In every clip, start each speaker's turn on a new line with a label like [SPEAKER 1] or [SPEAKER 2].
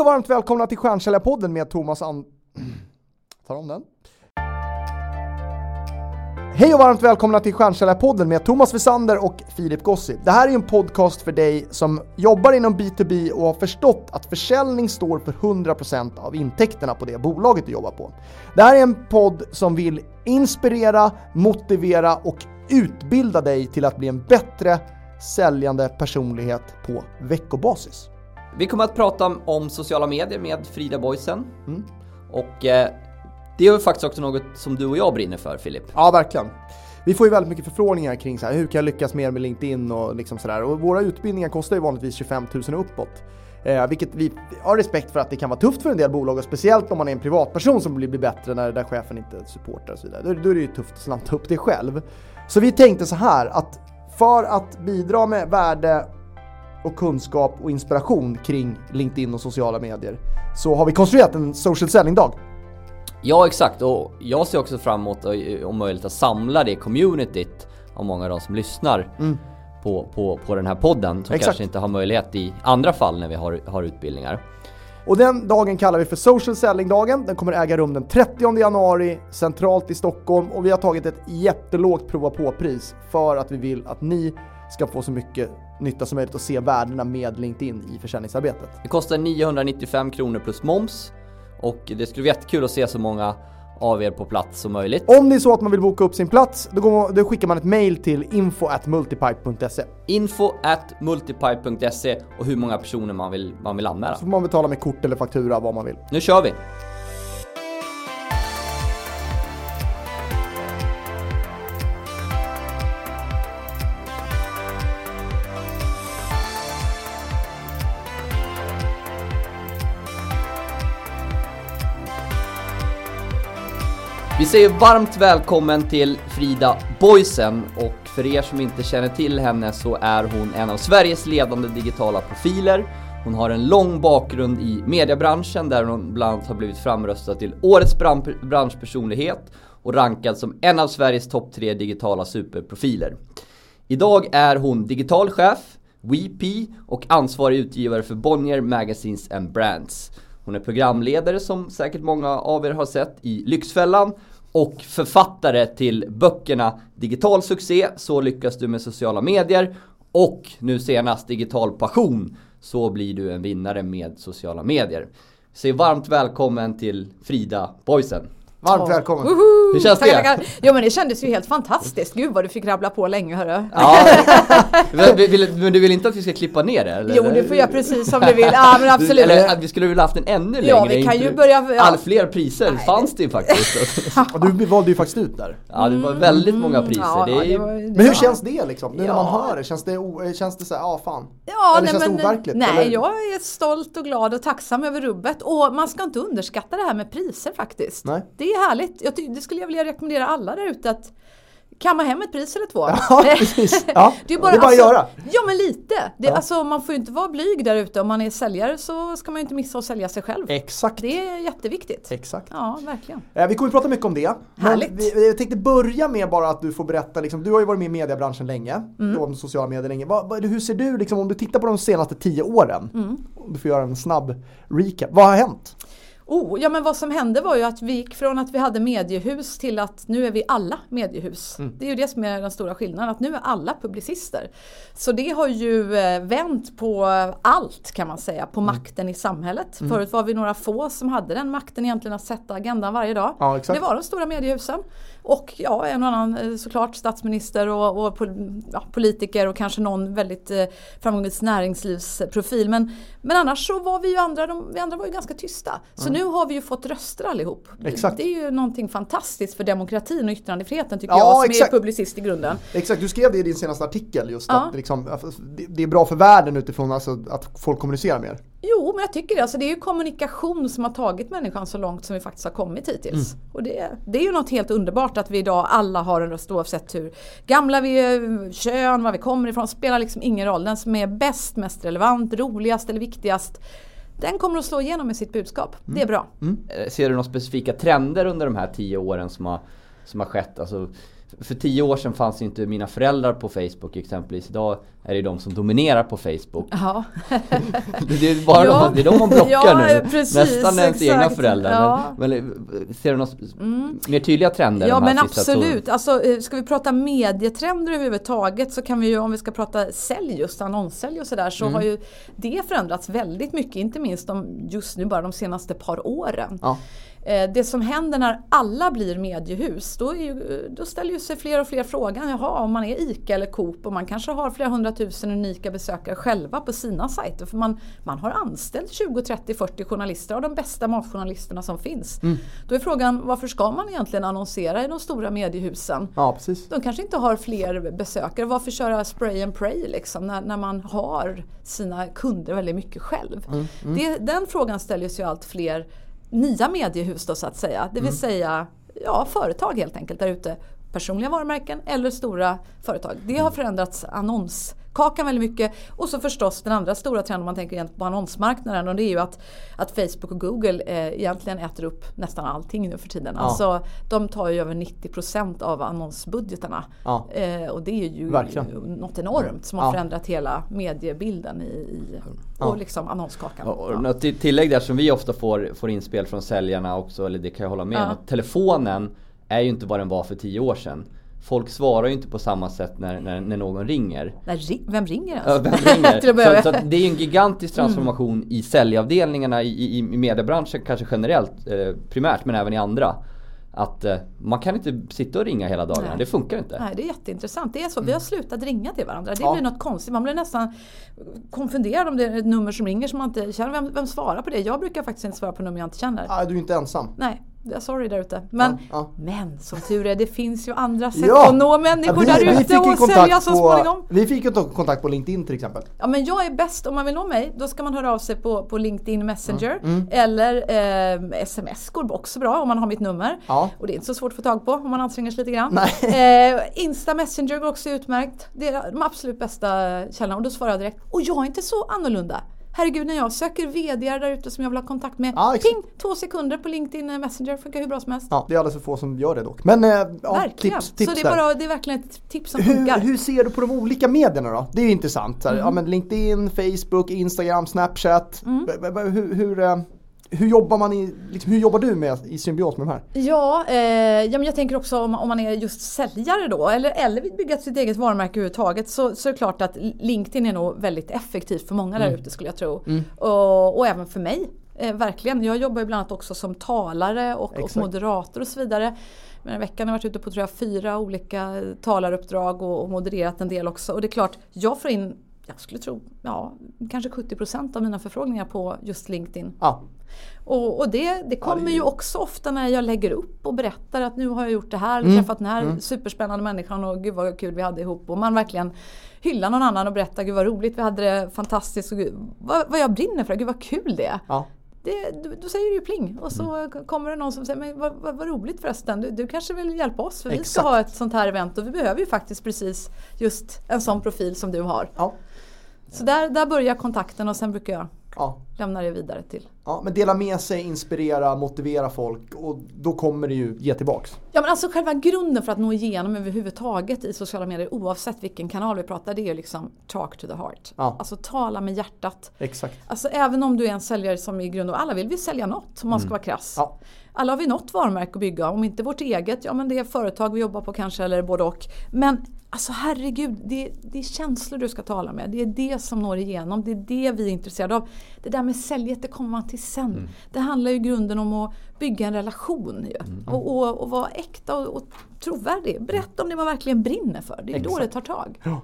[SPEAKER 1] Hej och varmt välkomna till Stjärnsäljarpodden med Thomas An... Tar om den. Hej och varmt välkomna till Stjärnsäljarpodden med Thomas Wessander och Filip Gossi. Det här är en podcast för dig som jobbar inom B2B och har förstått att försäljning står för 100% av intäkterna på det bolaget du jobbar på. Det här är en podd som vill inspirera, motivera och utbilda dig till att bli en bättre säljande personlighet på veckobasis.
[SPEAKER 2] Vi kommer att prata om, sociala medier med Frida Boysen. Och eh, det är ju faktiskt också något som du och jag brinner för Filip.
[SPEAKER 1] Ja, verkligen. Vi får ju väldigt mycket förfrågningar kring så här, hur kan jag lyckas mer med LinkedIn och liksom sådär. Och våra utbildningar kostar ju vanligtvis 25 000 och uppåt. Eh, vilket vi har respekt för att det kan vara tufft för en del bolag och speciellt om man är en privatperson som blir, blir bättre när där chefen inte supportar och så vidare. Då, då är det ju tufft att slanta upp det själv. Så vi tänkte så här att för att bidra med värde och kunskap och inspiration kring LinkedIn och sociala medier så har vi konstruerat en social selling-dag.
[SPEAKER 2] Ja, exakt. Och jag ser också fram emot att- om möjligt att samla det communityt av många av de som lyssnar på, på, på den här podden. Som
[SPEAKER 1] Exakt.
[SPEAKER 2] kanske inte har möjlighet i andra fall när vi har, har utbildningar.
[SPEAKER 1] Och den dagen kallar vi för Social Selling-dagen. Den kommer äga rum den 30 januari centralt i Stockholm och vi har tagit ett jättelågt prova på-pris för att vi vill att ni ska få så mycket nytta som möjligt och se värdena med LinkedIn i försäljningsarbetet.
[SPEAKER 2] Det kostar 995 kronor plus moms. Och det skulle vara jättekul att se så många av er på plats som möjligt.
[SPEAKER 1] Om det är så att man vill boka upp sin plats, då, går, då skickar man ett mail till info at multipipe.se.
[SPEAKER 2] Info at multipipe.se och hur många personer man vill, man vill anmäla.
[SPEAKER 1] Så får man betala med kort eller faktura, vad man vill.
[SPEAKER 2] Nu kör vi! Vi säger varmt välkommen till Frida Boysen och för er som inte känner till henne så är hon en av Sveriges ledande digitala profiler. Hon har en lång bakgrund i mediebranschen där hon bland annat har blivit framröstad till Årets branschpersonlighet och rankad som en av Sveriges topp tre digitala superprofiler. Idag är hon digital chef, WeP och ansvarig utgivare för Bonnier Magazines and Brands. Hon är programledare som säkert många av er har sett i Lyxfällan och författare till böckerna Digital succé, Så lyckas du med sociala medier och nu senast Digital passion, Så blir du en vinnare med sociala medier. Säg varmt välkommen till Frida Boysen.
[SPEAKER 1] Varmt välkommen!
[SPEAKER 2] Hur känns
[SPEAKER 3] Tackar,
[SPEAKER 2] det?
[SPEAKER 3] tackar. Jo men det kändes ju helt fantastiskt. Gud vad du fick rabbla på länge hörru.
[SPEAKER 2] Ja, men, vill, men du vill inte att vi ska klippa ner det? Eller?
[SPEAKER 3] Jo du får göra precis som du vill. Ja men absolut.
[SPEAKER 2] Eller vi skulle vilja haft en ännu längre.
[SPEAKER 3] Ja, vi kan ju börja- ja.
[SPEAKER 2] All fler priser fanns det ju faktiskt.
[SPEAKER 1] Och du valde ju faktiskt ut där.
[SPEAKER 2] ja, det var väldigt många priser.
[SPEAKER 3] Ja,
[SPEAKER 2] det är,
[SPEAKER 3] det var, det
[SPEAKER 1] Men hur
[SPEAKER 3] var-
[SPEAKER 1] känns det liksom? Nu när man hör det, känns det, o- känns det så här, ja fan?
[SPEAKER 3] Ja,
[SPEAKER 1] eller
[SPEAKER 3] nej,
[SPEAKER 1] känns det
[SPEAKER 3] men,
[SPEAKER 1] overkligt?
[SPEAKER 3] Nej,
[SPEAKER 1] eller?
[SPEAKER 3] jag är stolt och glad och tacksam över rubbet. Och man ska inte underskatta det här med priser faktiskt.
[SPEAKER 1] Nej.
[SPEAKER 3] Det är härligt. Jag det skulle jag vilja rekommendera alla där ute att kamma hem ett pris eller två.
[SPEAKER 1] Ja, precis. Ja,
[SPEAKER 3] Det är
[SPEAKER 1] det
[SPEAKER 3] bara,
[SPEAKER 1] är bara att
[SPEAKER 3] alltså,
[SPEAKER 1] göra.
[SPEAKER 3] Ja men lite. Det,
[SPEAKER 1] Ja.
[SPEAKER 3] alltså, man får ju inte vara blyg där ute. Om man är säljare så ska man ju inte missa att sälja sig själv.
[SPEAKER 1] Exakt.
[SPEAKER 3] Det är jätteviktigt.
[SPEAKER 1] Exakt.
[SPEAKER 3] Ja, verkligen.
[SPEAKER 1] Eh, Vi kommer att prata mycket om det.
[SPEAKER 3] Härligt.
[SPEAKER 1] vi, jag tänkte börja med bara att du får berätta, liksom, du har ju varit med i mediebranschen länge,
[SPEAKER 3] Mm.
[SPEAKER 1] i sociala medier länge. Vad, hur ser du, liksom, om du tittar på de senaste tio åren,
[SPEAKER 3] Mm.
[SPEAKER 1] om du får göra en snabb recap, vad har hänt?
[SPEAKER 3] Oh, ja men vad som hände var ju att vi gick från att vi hade mediehus till att nu är vi alla mediehus.
[SPEAKER 1] Mm.
[SPEAKER 3] Det är ju det som är den stora skillnaden, att nu är alla publicister. Så det har ju eh, vänt på allt kan man säga, på
[SPEAKER 1] Mm.
[SPEAKER 3] makten i samhället. Förut var vi några få som hade den makten egentligen att sätta agendan varje dag.
[SPEAKER 1] Ja.
[SPEAKER 3] Det var de stora mediehusen. Och ja, en och annan eh, såklart statsminister och, och ja, politiker och kanske någon väldigt eh, framgångsrik näringslivsprofil. Men, men annars så var vi ju andra, de, vi andra var ju ganska tysta. Så nu har vi ju fått röster allihop.
[SPEAKER 1] Exakt.
[SPEAKER 3] Det är ju någonting fantastiskt för demokratin och yttrandefriheten tycker
[SPEAKER 1] Ja,
[SPEAKER 3] jag som
[SPEAKER 1] exakt.
[SPEAKER 3] är publicist i grunden.
[SPEAKER 1] Exakt, du skrev det i din senaste artikel just
[SPEAKER 3] Ja.
[SPEAKER 1] att liksom, det- det är bra för världen utifrån alltså, att folk kommunicerar mer.
[SPEAKER 3] Jo, men jag tycker det. Alltså, det är ju kommunikation som har tagit människan så långt som vi faktiskt har kommit hittills.
[SPEAKER 1] Mm.
[SPEAKER 3] Och det, det är ju något helt underbart att vi idag alla har en röst oavsett hur gamla vi är, kön, var vi kommer ifrån. spelar liksom ingen roll. Den som är bäst, mest relevant, roligast eller viktigast. Den kommer att slå igenom med sitt budskap. Det är bra.
[SPEAKER 2] Eh, Ser du några specifika trender under de här tio åren som har, som har skett? Alltså, För tio år sedan fanns inte mina föräldrar på Facebook exempelvis. Idag är det de som dominerar på Facebook.
[SPEAKER 3] Ja.
[SPEAKER 2] det, är bara
[SPEAKER 3] Ja.
[SPEAKER 2] de, det är de man blockar
[SPEAKER 3] Ja,
[SPEAKER 2] nu.
[SPEAKER 3] precis,
[SPEAKER 2] Nästan ens egna föräldrar.
[SPEAKER 3] Ja.
[SPEAKER 2] Men, men, ser du några mer tydliga trender?
[SPEAKER 3] Ja men absolut. Alltså, eh, ska vi prata medietrender överhuvudtaget så kan vi ju om vi ska prata sälj just annonssälj och sådär så
[SPEAKER 2] Mm.
[SPEAKER 3] har ju det förändrats väldigt mycket. Inte minst de, just nu bara de senaste par åren.
[SPEAKER 2] Ja.
[SPEAKER 3] Eh, Det som händer när alla blir mediehus, då, ju, då ställer ju sig fler och fler frågan, jaha om man är ICA eller Coop och man kanske har flera hundratusen unika besökare själva på sina sajter. För man, man har anställt 20, 30, 40 journalister av de bästa matjournalisterna som finns. Då är frågan, varför ska man egentligen annonsera i de stora mediehusen?
[SPEAKER 1] Ja, precis.
[SPEAKER 3] De kanske inte har fler besökare. Varför köra spray and pray liksom, när, när man har sina kunder väldigt mycket själv? Det, den frågan ställer sig ju allt fler nya mediehus då så att säga. Det vill säga ja, företag helt enkelt där ute. Personliga varumärken eller stora företag. Det har förändrats annonskakan väldigt mycket. Och så förstås den andra stora trenden om man tänker på annonsmarknaden och det är ju att, att Facebook och Google eh, egentligen äter upp nästan allting nu för tiden.
[SPEAKER 1] Ja.
[SPEAKER 3] Alltså de tar ju över 90% av annonsbudgetarna.
[SPEAKER 1] Ja.
[SPEAKER 3] Eh, och det är ju
[SPEAKER 1] Verkligen.
[SPEAKER 3] något enormt som har
[SPEAKER 1] Ja.
[SPEAKER 3] förändrat hela mediebilden i, i
[SPEAKER 1] Ja.
[SPEAKER 3] och liksom annonskakan.
[SPEAKER 2] Och och tillägg där som vi ofta får, får inspel från säljarna också, eller det kan jag hålla med om. Telefonen är ju inte vad den var för tio år sedan. Folk svarar ju inte på samma sätt när, när, när någon ringer.
[SPEAKER 3] Nej, ri- vem ringer ens?
[SPEAKER 2] Ja, vem ringer?
[SPEAKER 3] Till att börja
[SPEAKER 2] så, så det är ju en gigantisk transformation i säljavdelningarna i, i, i mediebranschen kanske generellt, eh, primärt men även i andra. Att eh, man kan inte sitta och ringa hela dagarna,
[SPEAKER 3] Nej.
[SPEAKER 2] det funkar inte.
[SPEAKER 3] Nej, det är jätteintressant. Det är så. Vi har slutat ringa till varandra. Det
[SPEAKER 1] Ja.
[SPEAKER 3] blir något konstigt. Man blir nästan konfunderad om det är ett nummer som ringer som man inte känner. Vem, vem svarar på det? Jag brukar faktiskt inte svara på nummer jag inte känner.
[SPEAKER 1] Ah, du är inte ensam.
[SPEAKER 3] Nej, jag sorry där ute. Men,
[SPEAKER 1] Ja,
[SPEAKER 3] men som tur är, det finns ju andra sätt
[SPEAKER 1] Ja!
[SPEAKER 3] att nå människor
[SPEAKER 1] Ja, vi-
[SPEAKER 3] där ute och sälja så småningom.
[SPEAKER 1] Vi fick ju kontakt på LinkedIn till exempel.
[SPEAKER 3] Ja men jag är bäst, om man vill nå mig, då ska man höra av sig på, på LinkedIn Messenger.
[SPEAKER 1] Mm,
[SPEAKER 3] Eller eh, sms går också bra om man har mitt nummer.
[SPEAKER 1] Ja.
[SPEAKER 3] Och det är inte så svårt att få tag på om man anstränger sig lite grann. Eh, Insta Messenger går också utmärkt. Det är de absolut bästa källorna och då svarar jag direkt. Och jag är inte så annorlunda. Herregud när jag söker VD där ute som jag vill ha kontakt med.
[SPEAKER 1] Ja.
[SPEAKER 3] Ping! Två sekunder på LinkedIn Messenger, funkar hur bra som helst.
[SPEAKER 1] Ja, det är alldeles för få som gör det dock. Men eh, ja,
[SPEAKER 3] Verkligen.
[SPEAKER 1] tips, tips
[SPEAKER 3] så det är, bara, det är verkligen ett tips som
[SPEAKER 1] Hur,
[SPEAKER 3] funkar.
[SPEAKER 1] hur ser du på de olika medierna då? Det är ju intressant.
[SPEAKER 3] Mm.
[SPEAKER 1] ja, men LinkedIn, Facebook, Instagram, Snapchat.
[SPEAKER 3] Mm.
[SPEAKER 1] Hur, hur, eh, hur jobbar man i, liksom, hur jobbar du med i symbios med de här?
[SPEAKER 3] Ja, eh, ja men jag tänker också om, om man är just säljare då eller, eller vill bygga sitt eget varumärke överhuvudtaget så, så är det klart att LinkedIn är nog väldigt effektivt för många där ute skulle jag tro. Och, och även för mig. Eh, verkligen. Jag jobbar ju bland annat också som talare och, och moderator och så vidare. Men i veckan har jag varit ute på tror jag, fyra olika talaruppdrag och, och modererat en del också. Och det är klart, jag får in jag skulle tro, ja, kanske 70% av mina förfrågningar på just LinkedIn.
[SPEAKER 1] Ja,
[SPEAKER 3] Och, och det, det kommer
[SPEAKER 1] det är-
[SPEAKER 3] ju också ofta när jag lägger upp och berättar att nu har jag gjort det här,
[SPEAKER 1] Mm.
[SPEAKER 3] träffat den här superspännande människan och gud vad kul vi hade ihop. Och man verkligen hyllar någon annan och berättar gud vad roligt vi hade det, fantastiskt och gud, vad, vad jag brinner för, gud vad kul det är.
[SPEAKER 1] ja.
[SPEAKER 3] Det, då, då säger det ju pling och så
[SPEAKER 1] Mm.
[SPEAKER 3] kommer det någon som säger men vad, vad, vad roligt förresten, du, du kanske vill hjälpa oss för vi ska
[SPEAKER 1] Exakt.
[SPEAKER 3] ha ett sånt här event och vi behöver ju faktiskt precis just en sån profil som du har.
[SPEAKER 1] ja,
[SPEAKER 3] Så där, där börjar kontakten och sen brukar jag
[SPEAKER 1] ja.
[SPEAKER 3] lämna det vidare till
[SPEAKER 1] Ja, men dela med sig, inspirera, motivera folk och då kommer det ju ge tillbaks.
[SPEAKER 3] Ja men alltså själva grunden för att nå igenom överhuvudtaget i sociala medier oavsett vilken kanal vi pratar det är ju liksom talk to the heart.
[SPEAKER 1] Ja.
[SPEAKER 3] Alltså tala med hjärtat.
[SPEAKER 1] Exakt.
[SPEAKER 3] Alltså även om du är en säljare som i grund och alla vill vi sälja något om man ska vara krass.
[SPEAKER 1] Ja.
[SPEAKER 3] Alla har vi något varumärke att bygga, om inte vårt eget, ja men det är företag vi jobbar på kanske eller både och. Men alltså herregud, det, det är känslor du ska tala med. Det är det som når igenom, det är det vi är intresserade av. Det där med säljet, det kommer man till sen. Det handlar ju i grunden om att bygga en relation ju. Och, och, och vara äkta och, och trovärdig. Berätta om det man verkligen brinner för. Det är då det
[SPEAKER 1] Exakt.
[SPEAKER 3] tar tag.
[SPEAKER 1] Ja.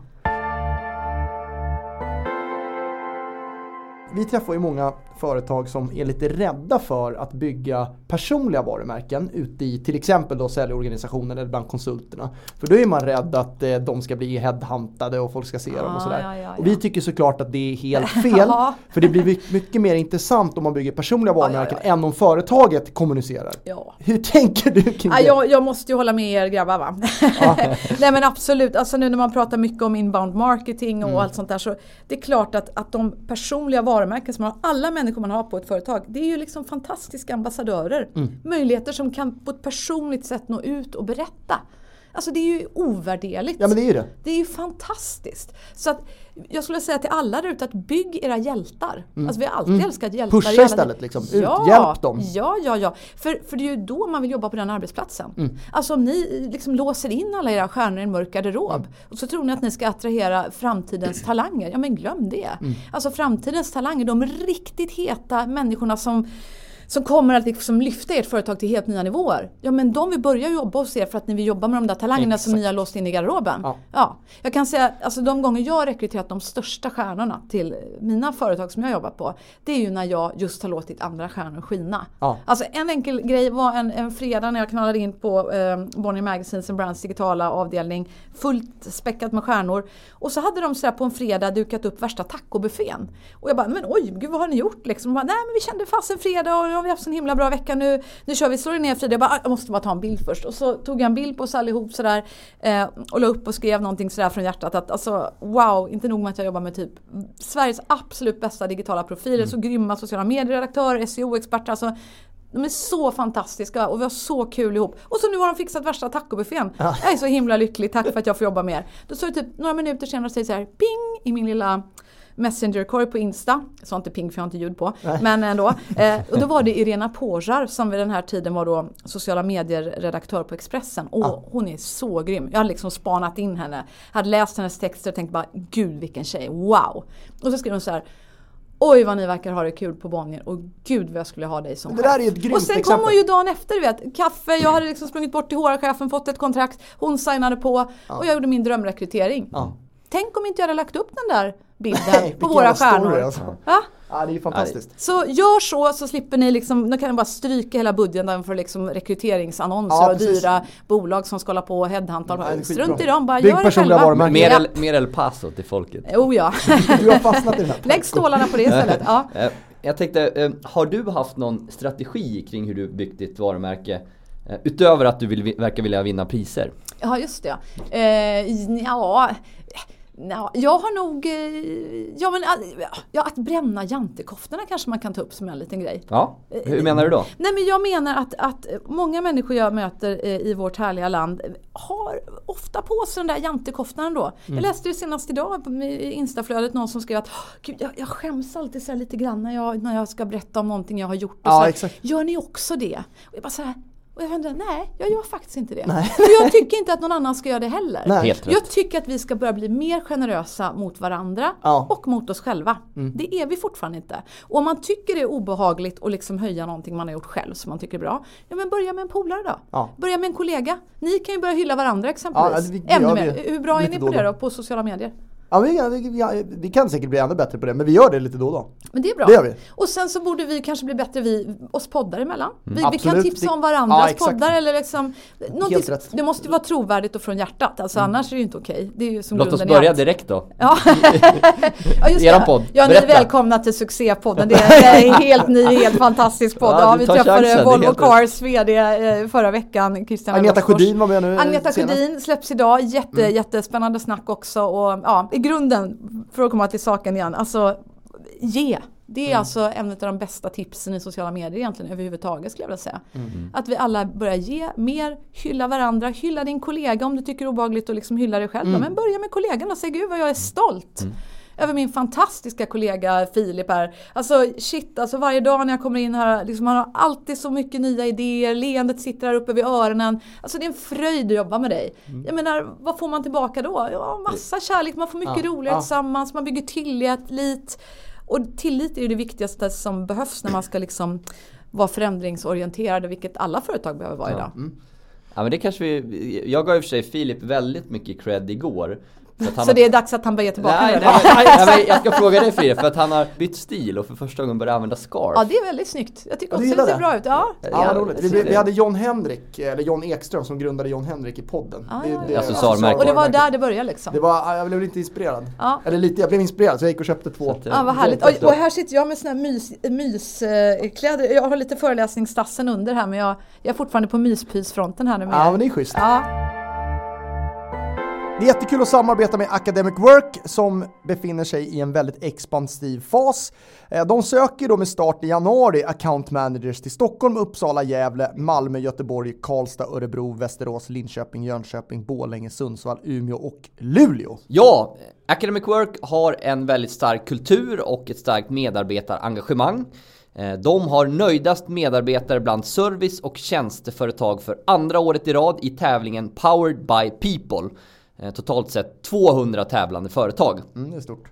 [SPEAKER 1] Vi träffar ju många företag som är lite rädda för att bygga personliga varumärken ute i till exempel då säljorganisationen eller bland konsulterna. För då är man rädd att eh, de ska bli headhuntade och folk ska se dem och
[SPEAKER 3] Ja,
[SPEAKER 1] sådär.
[SPEAKER 3] ja, ja,
[SPEAKER 1] Och vi
[SPEAKER 3] ja.
[SPEAKER 1] tycker såklart att det är helt fel.
[SPEAKER 3] Ja.
[SPEAKER 1] För det blir mycket, mycket mer intressant om man bygger personliga
[SPEAKER 3] ja,
[SPEAKER 1] varumärken
[SPEAKER 3] ja.
[SPEAKER 1] än om företaget kommunicerar.
[SPEAKER 3] Ja.
[SPEAKER 1] Hur tänker du kring
[SPEAKER 3] Ja,
[SPEAKER 1] det?
[SPEAKER 3] jag, jag måste ju hålla med er grabbar va. Nej men absolut, alltså nu när man pratar mycket om inbound marketing och allt sånt där så det är klart att, att de personliga varumärken som har, alla människor man har på ett företag, det är ju liksom fantastiska ambassadörer. Möjligheter som kan på ett personligt sätt nå ut och berätta. Alltså det är ju ovärderligt.
[SPEAKER 1] Ja men det är ju det.
[SPEAKER 3] Det är ju fantastiskt. Så att jag skulle säga till alla där ute att bygg era hjältar. Alltså vi har alltid älskat hjältar.
[SPEAKER 1] Pusha istället, liksom. Ut,
[SPEAKER 3] ja,
[SPEAKER 1] hjälp dem.
[SPEAKER 3] Ja, ja, ja. För, för det är ju då man vill jobba på den arbetsplatsen.
[SPEAKER 1] Mm.
[SPEAKER 3] Alltså om ni liksom låser in alla era stjärnor i en mörk garderob
[SPEAKER 1] Mm.
[SPEAKER 3] och så tror ni att ni ska attrahera framtidens talanger. Ja men glöm det.
[SPEAKER 1] Mm.
[SPEAKER 3] Alltså framtidens talanger, de riktigt heta människorna som som kommer att liksom lyfta ert företag till helt nya nivåer. Ja men de vill börja jobba hos er för att ni vill jobba med de där talangerna som ni har låst in i garderoben.
[SPEAKER 1] Ja.
[SPEAKER 3] Ja. Jag kan säga alltså de gånger jag har rekryterat de största stjärnorna till mina företag som jag jobbar på. Det är ju när jag just har låtit andra stjärnor skina.
[SPEAKER 1] Ja.
[SPEAKER 3] Alltså en enkel grej var en, en fredag när jag knallade in på eh, Bonnier Magazines and Brands digitala avdelning. Fullt späckat med stjärnor. Och så hade de så på en fredag dukat upp värsta tacobuffén. Och jag bara, men oj, gud vad har ni gjort liksom? Bara, Nej men vi kände fast en fredag har vi haft en himla bra vecka nu. Nu kör vi, slår ner Frida. Jag bara, "Ah, jag måste bara ta en bild först. Och så tog jag en bild på oss allihop sådär. Eh, och la upp och skrev någonting sådär från hjärtat att alltså wow, inte nog med att jag jobbar med typ Sveriges absolut bästa digitala profiler, så grymma sociala medieredaktörer, SEO-experter. Alltså, de är så fantastiska och vi har så kul ihop. Och så nu har de fixat värsta tacobuffén. Jag är så himla lycklig, tack för att jag får jobba med er. Då står det typ några minuter senare och säger så här ping i min lilla Messenger-korg på Insta. Sa inte ping för jag har inte ljud på. Men ändå. Eh, och då var det Irena Pojar som vid den här tiden var då sociala medier-redaktör på Expressen. Och hon är så grym. Jag hade liksom spanat in henne. Hade läst hennes texter och tänkt bara gud vilken tjej, wow. Och så skrev hon så här Oj vad ni verkar ha det kul på Bonnier och gud vad jag skulle ha dig som
[SPEAKER 1] Det där är ett grymt
[SPEAKER 3] Och sen kom
[SPEAKER 1] exempel.
[SPEAKER 3] hon ju dagen efter, du vet, kaffe, jag hade liksom sprungit bort till HR-chefen, fått ett kontrakt, hon signade på och jag gjorde min drömrekrytering.
[SPEAKER 1] Ja.
[SPEAKER 3] Tänk om inte jag hade lagt upp den där bilden
[SPEAKER 1] Nej,
[SPEAKER 3] på våra
[SPEAKER 1] story,
[SPEAKER 3] stjärnor.
[SPEAKER 1] alltså.
[SPEAKER 3] Ja?
[SPEAKER 1] Ja det är ju fantastiskt.
[SPEAKER 3] Så gör så så slipper ni liksom, nu kan ni bara stryka hela budgeten för liksom rekryteringsannonser
[SPEAKER 1] Ja,
[SPEAKER 3] och
[SPEAKER 1] precis.
[SPEAKER 3] dyra bolag som ska hålla på och headhunta.
[SPEAKER 1] Ja.
[SPEAKER 3] Strunt i dem, bara
[SPEAKER 1] Bygg
[SPEAKER 3] gör det själva.
[SPEAKER 2] Mer. El, mer El Paso till folket.
[SPEAKER 3] Oh ja.
[SPEAKER 1] Du har fastnat i den här.
[SPEAKER 3] Lägg stålarna på det istället. Ja.
[SPEAKER 2] Eh, Jag tänkte, eh, har du haft någon strategi kring hur du byggt ditt varumärke? Eh, Utöver att du vill, verkar vilja vinna priser.
[SPEAKER 3] Ja, just det. Eh, ja, ja, jag har nog... Eh, ja, men, ja, att bränna jantekoftorna kanske man kan ta upp som en liten grej.
[SPEAKER 2] Ja, hur menar du då?
[SPEAKER 3] Nej men jag menar att, att många människor jag möter eh, i vårt härliga land har ofta på sig den där jantekoftan då.
[SPEAKER 1] Mm.
[SPEAKER 3] Jag läste det senast idag i instaflödet någon som skrev att Gud, jag, jag skäms alltid så lite grann när jag, när jag ska berätta om någonting jag har gjort. Och
[SPEAKER 1] Ja,
[SPEAKER 3] så här,
[SPEAKER 1] exakt.
[SPEAKER 3] Gör ni också det? Och jag bara så här, och jag undrar, nej jag gör faktiskt inte det.
[SPEAKER 1] Nej.
[SPEAKER 3] Jag tycker inte att någon annan ska göra det heller.
[SPEAKER 1] Nej.
[SPEAKER 2] Helt rätt.
[SPEAKER 3] Jag tycker att vi ska börja bli mer generösa mot varandra
[SPEAKER 1] Ja. Mm.
[SPEAKER 3] och mot oss själva. Det är vi fortfarande inte. Och om man tycker det är obehagligt att liksom höja någonting man har gjort själv som man tycker är bra. Ja men börja med en polare då.
[SPEAKER 1] Ja.
[SPEAKER 3] Börja med en kollega. Ni kan ju börja hylla varandra exempelvis.
[SPEAKER 1] Ja, det-
[SPEAKER 3] Ännu mer. Hur bra är ni på det
[SPEAKER 1] då
[SPEAKER 3] på sociala medier?
[SPEAKER 1] Ja, vi, vi, vi, vi kan säkert bli ännu bättre på det, men vi gör det lite då och då.
[SPEAKER 3] Men det är bra.
[SPEAKER 1] Det gör vi.
[SPEAKER 3] Och sen så borde vi kanske bli bättre vi, oss poddar emellan. Vi, vi kan tipsa om varandras
[SPEAKER 1] ja,
[SPEAKER 3] poddar eller liksom
[SPEAKER 1] Helt rätt.
[SPEAKER 3] Det måste ju vara trovärdigt och från hjärtat. Alltså annars är det ju inte okej. Det är ju som
[SPEAKER 2] Låt oss börja
[SPEAKER 3] allt.
[SPEAKER 2] direkt då.
[SPEAKER 3] Ja, ja just
[SPEAKER 2] Eran podd.
[SPEAKER 3] Ja, ni är välkomna till succépodden. Det är, en helt ny, helt fantastisk podd.
[SPEAKER 2] Ja,
[SPEAKER 3] vi träffade
[SPEAKER 2] chansen,
[SPEAKER 3] Volvo Cars VD eh, förra veckan, Christian
[SPEAKER 1] Agneta. Sjödin var med nu
[SPEAKER 3] Agneta. Sjödin släpps idag. Jätte, Jättespännande snack också. Och, ja, I grunden, för att komma till saken igen, alltså ge. Det är alltså en av de bästa tipsen i sociala medier egentligen överhuvudtaget skulle jag vilja säga. Att vi alla börjar ge mer, hylla varandra, hylla din kollega om du tycker det är obehagligt att liksom hylla dig själv. Men börja med kollegan och säg gud vad jag är stolt över min fantastiska kollega Filip här. Alltså shit, alltså varje dag när jag kommer in här, liksom, han har alltid så mycket nya idéer, leendet sitter här uppe vid öronen. Alltså det är en fröjd att jobba med dig. Jag menar, vad får man tillbaka då? Ja, massa kärlek, man får mycket
[SPEAKER 1] Ja,
[SPEAKER 3] roligare
[SPEAKER 1] ja.
[SPEAKER 3] tillsammans, man bygger tillit. Och tillit är ju det viktigaste som behövs när man ska liksom vara förändringsorienterade, vilket alla företag behöver vara idag.
[SPEAKER 2] Ja men det kanske vi, jag gav i och för sig Filip väldigt mycket cred igår. Han
[SPEAKER 3] Så
[SPEAKER 2] har-
[SPEAKER 3] det är dags att han börjar tillbaka
[SPEAKER 2] Nej, nej,
[SPEAKER 3] det.
[SPEAKER 2] nej, nej, jag ska fråga dig Filip, för att han har bytt stil och för första gången börjat använda scarf.
[SPEAKER 3] Ja, det är väldigt snyggt. Jag tycker
[SPEAKER 1] Ja,
[SPEAKER 3] också det ser
[SPEAKER 1] det?
[SPEAKER 3] bra ut. Ja.
[SPEAKER 1] Ja, vad roligt. Vi,
[SPEAKER 2] det-
[SPEAKER 1] vi hade John Henrik, eller John Ekström som grundade John Henrik i podden.
[SPEAKER 3] Ja, ja, ja.
[SPEAKER 2] Accessoarmärket.
[SPEAKER 3] Och det var där det började liksom.
[SPEAKER 1] Det var, jag blev lite inspirerad.
[SPEAKER 3] Ja.
[SPEAKER 1] Eller lite, jag blev inspirerad så jag gick och köpte två.
[SPEAKER 2] Så
[SPEAKER 3] Ja, vad härligt. Och, och här sitter jag med såna här mys, myskläder. Jag har lite föreläsningsstassen under här men jag, jag är fortfarande på myspysfronten här nu. Med
[SPEAKER 1] Ja men det är schysst.
[SPEAKER 3] Ja.
[SPEAKER 1] Det är jättekul att samarbeta med Academic Work som befinner sig i en väldigt expansiv fas. Eh, de söker då med start i januari account managers till Stockholm, Uppsala, Gävle, Malmö, Göteborg, Karlstad, Örebro, Västerås, Linköping, Jönköping, Borlänge, Sundsvall, Umeå och Luleå.
[SPEAKER 2] Ja, Academic Work har en väldigt stark kultur och ett starkt medarbetarengagemang. Eh, de har nöjdast medarbetare bland service och tjänsteföretag för andra året i rad i tävlingen Powered by People. Eh, totalt sett 200 tävlande företag.
[SPEAKER 1] Mm, det är stort.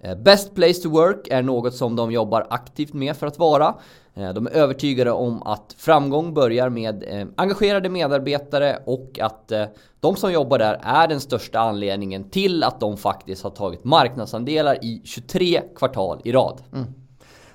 [SPEAKER 2] Eh, Best Place to Work är något som de jobbar aktivt med för att vara. De är övertygade om att framgång börjar med engagerade medarbetare och att de som jobbar där är den största anledningen till att de faktiskt har tagit marknadsandelar i 23 kvartal i rad. Mm.